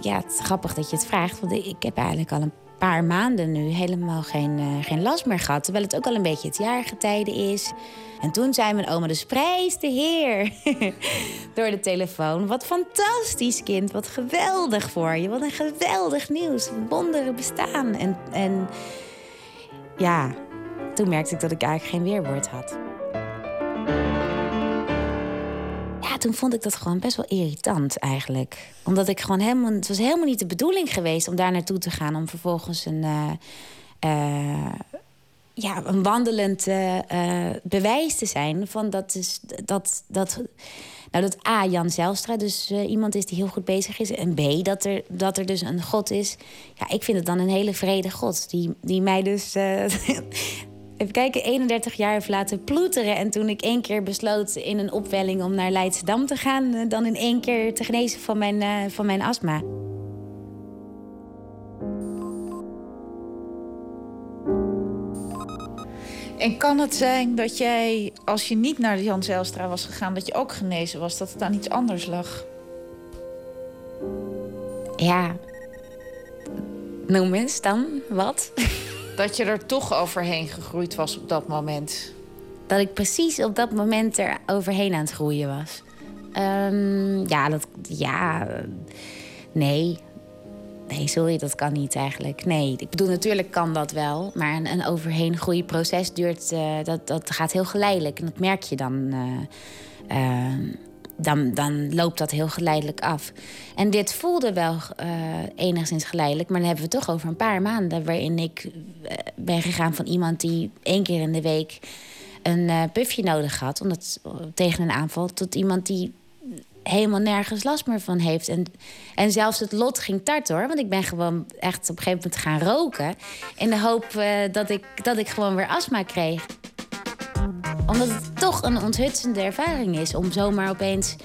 ja, het is grappig dat je het vraagt. Want ik heb eigenlijk al een paar maanden nu helemaal geen, eh, geen last meer gehad. Terwijl het ook al een beetje het jaargetijde is. En toen zei mijn oma dus prijs de heer (laughs) door de telefoon. Wat fantastisch kind, wat geweldig voor je. Wat een geweldig nieuws, wonderen bestaan. En, en ja, toen merkte ik dat ik eigenlijk geen weerwoord had. Toen vond ik dat gewoon best wel irritant eigenlijk. Omdat ik gewoon helemaal... Het was helemaal niet de bedoeling geweest om daar naartoe te gaan... om vervolgens een... eh, eh, ja, een wandelend eh, bewijs te zijn van dat is dat dat nou dat A Jan Zijlstra dus iemand is die heel goed bezig is en B dat er dat er dus een God is. Ja, ik vind het dan een hele vrede God die die mij dus eh, (laughs) even kijken 31 jaar heeft laten ploeteren en toen ik één keer besloot in een opwelling om naar Leidschendam te gaan, eh, dan in één keer te genezen van mijn eh, van mijn astma. En kan het zijn dat jij, als je niet naar de Jan Zijlstra was gegaan, dat je ook genezen was, dat het aan iets anders lag? Ja. Noem eens dan wat? (laughs) Dat je er toch overheen gegroeid was op dat moment. Dat ik precies op dat moment er overheen aan het groeien was. Ehm, ja, dat. Ja. Nee. Nee, sorry, dat kan niet eigenlijk. Nee, ik bedoel, natuurlijk kan dat wel. Maar een, een overheen groeien proces duurt. eh, dat, dat gaat heel geleidelijk. En dat merk je dan. eh, ehm, dan, dan loopt dat heel geleidelijk af. En dit voelde wel eh, enigszins geleidelijk. Maar dan hebben we het toch over een paar maanden. Waarin ik eh, ben gegaan van iemand die één keer in de week een eh puffje nodig had. Omdat, tegen een aanval. Tot iemand die helemaal nergens last meer van heeft. En, en zelfs het lot ging tart hoor. Want ik ben gewoon echt op een gegeven moment gaan roken. In de hoop dat, ik, dat ik gewoon weer astma kreeg. Omdat het toch een onthutsende ervaring is om zomaar opeens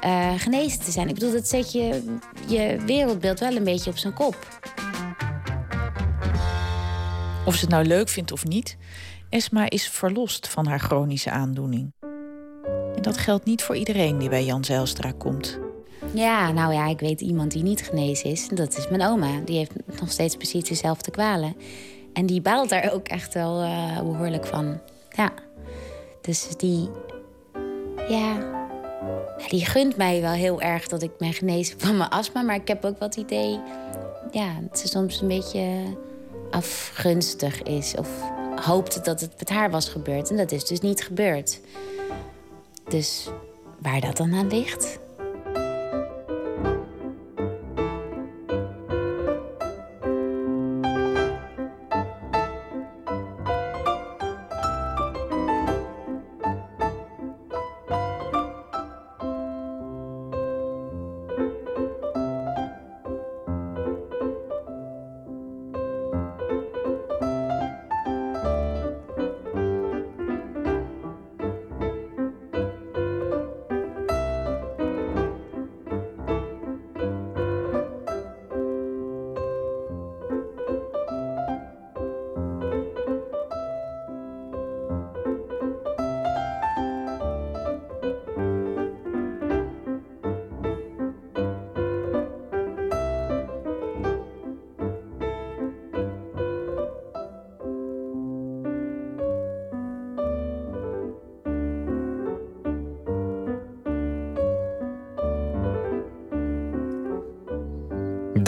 eh, genezen te zijn. Ik bedoel, dat zet je, je wereldbeeld wel een beetje op zijn kop. Of ze het nou leuk vindt of niet, Esma is verlost van haar chronische aandoening. En dat geldt niet voor iedereen die bij Jan Zijlstra komt. Ja, nou ja, ik weet iemand die niet genezen is. Dat is mijn oma. Die heeft nog steeds precies dezelfde kwalen. En die baalt daar ook echt wel eh, behoorlijk van. Ja. Dus die... Ja... Die gunt mij wel heel erg dat ik ben genezen van mijn astma. Maar ik heb ook het idee... Ja, dat ze soms een beetje afgunstig is. Of hoopte dat het met haar was gebeurd. En dat is dus niet gebeurd. Dus waar dat dan aan ligt?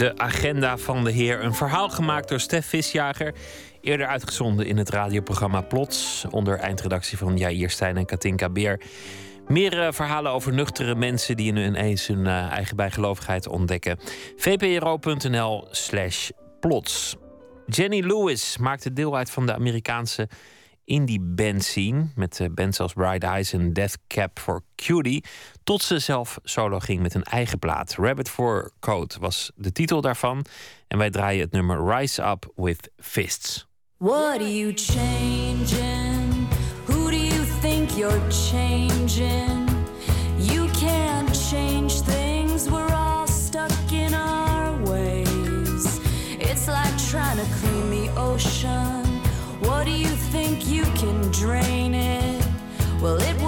De agenda van de Heer. Een verhaal gemaakt door Stef Visjager. Eerder uitgezonden in het radioprogramma Plots. Onder eindredactie van Jair Stijn en Katinka Beer. Meer eh, verhalen over nuchtere mensen die ineens hun eh, eigen bijgelovigheid ontdekken. vpro.nl slash plots. Jenny Lewis maakte deel uit van de Amerikaanse indie band scene. Met eh, bands als Bright Eyes en Death Cab for Cutie. Tot ze zelf solo ging met een eigen plaat. Rabbit for Code was de titel daarvan. En wij draaien het nummer Rise Up with Fists. What you? Who do you think you're changing? Well, it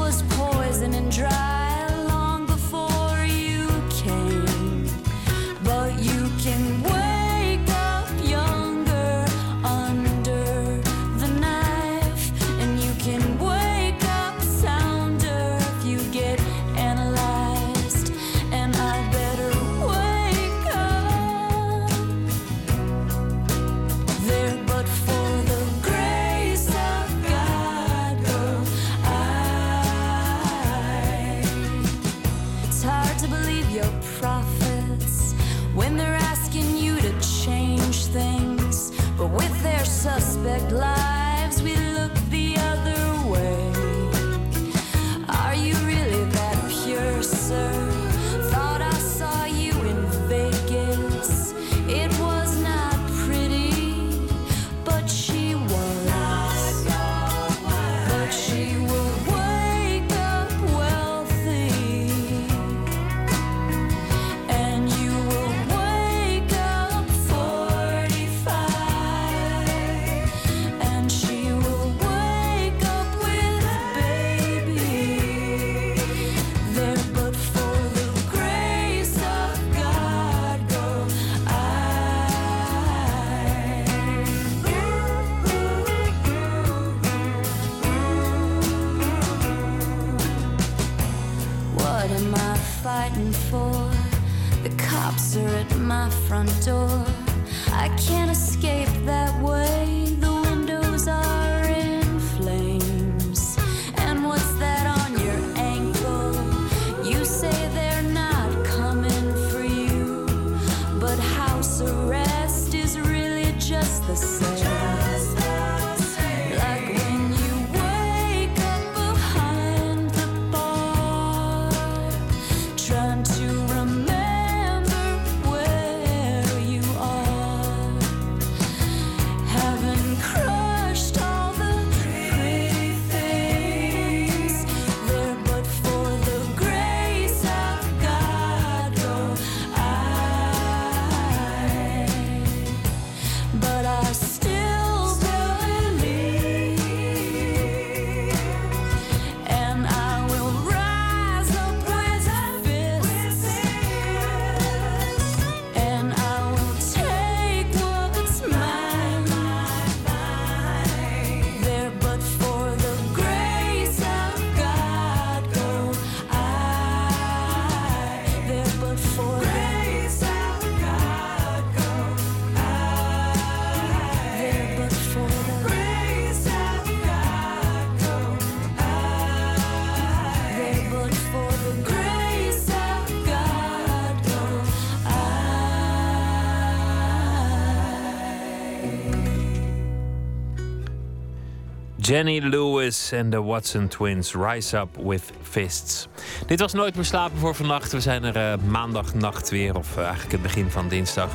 Jenny Lewis en de Watson Twins. Rise up with fists. Dit was Nooit meer slapen voor vannacht. We zijn er eh, uh, maandagnacht weer, of eh, eigenlijk het begin van dinsdag.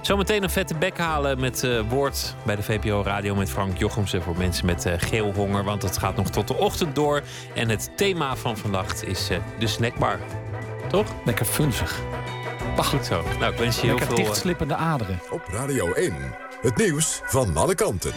Zometeen een vette bek halen met eh, woord bij de VPO Radio met Frank Jochemsen. Voor mensen met geelhonger, want het gaat nog tot de ochtend door. En het thema van vannacht is de snackbar. Toch? Lekker funzig. Wacht goed zo. Nou, ik wens je heel Lekker veel... Lekker dichtslippende aderen. Op Radio 1, het nieuws van alle kanten.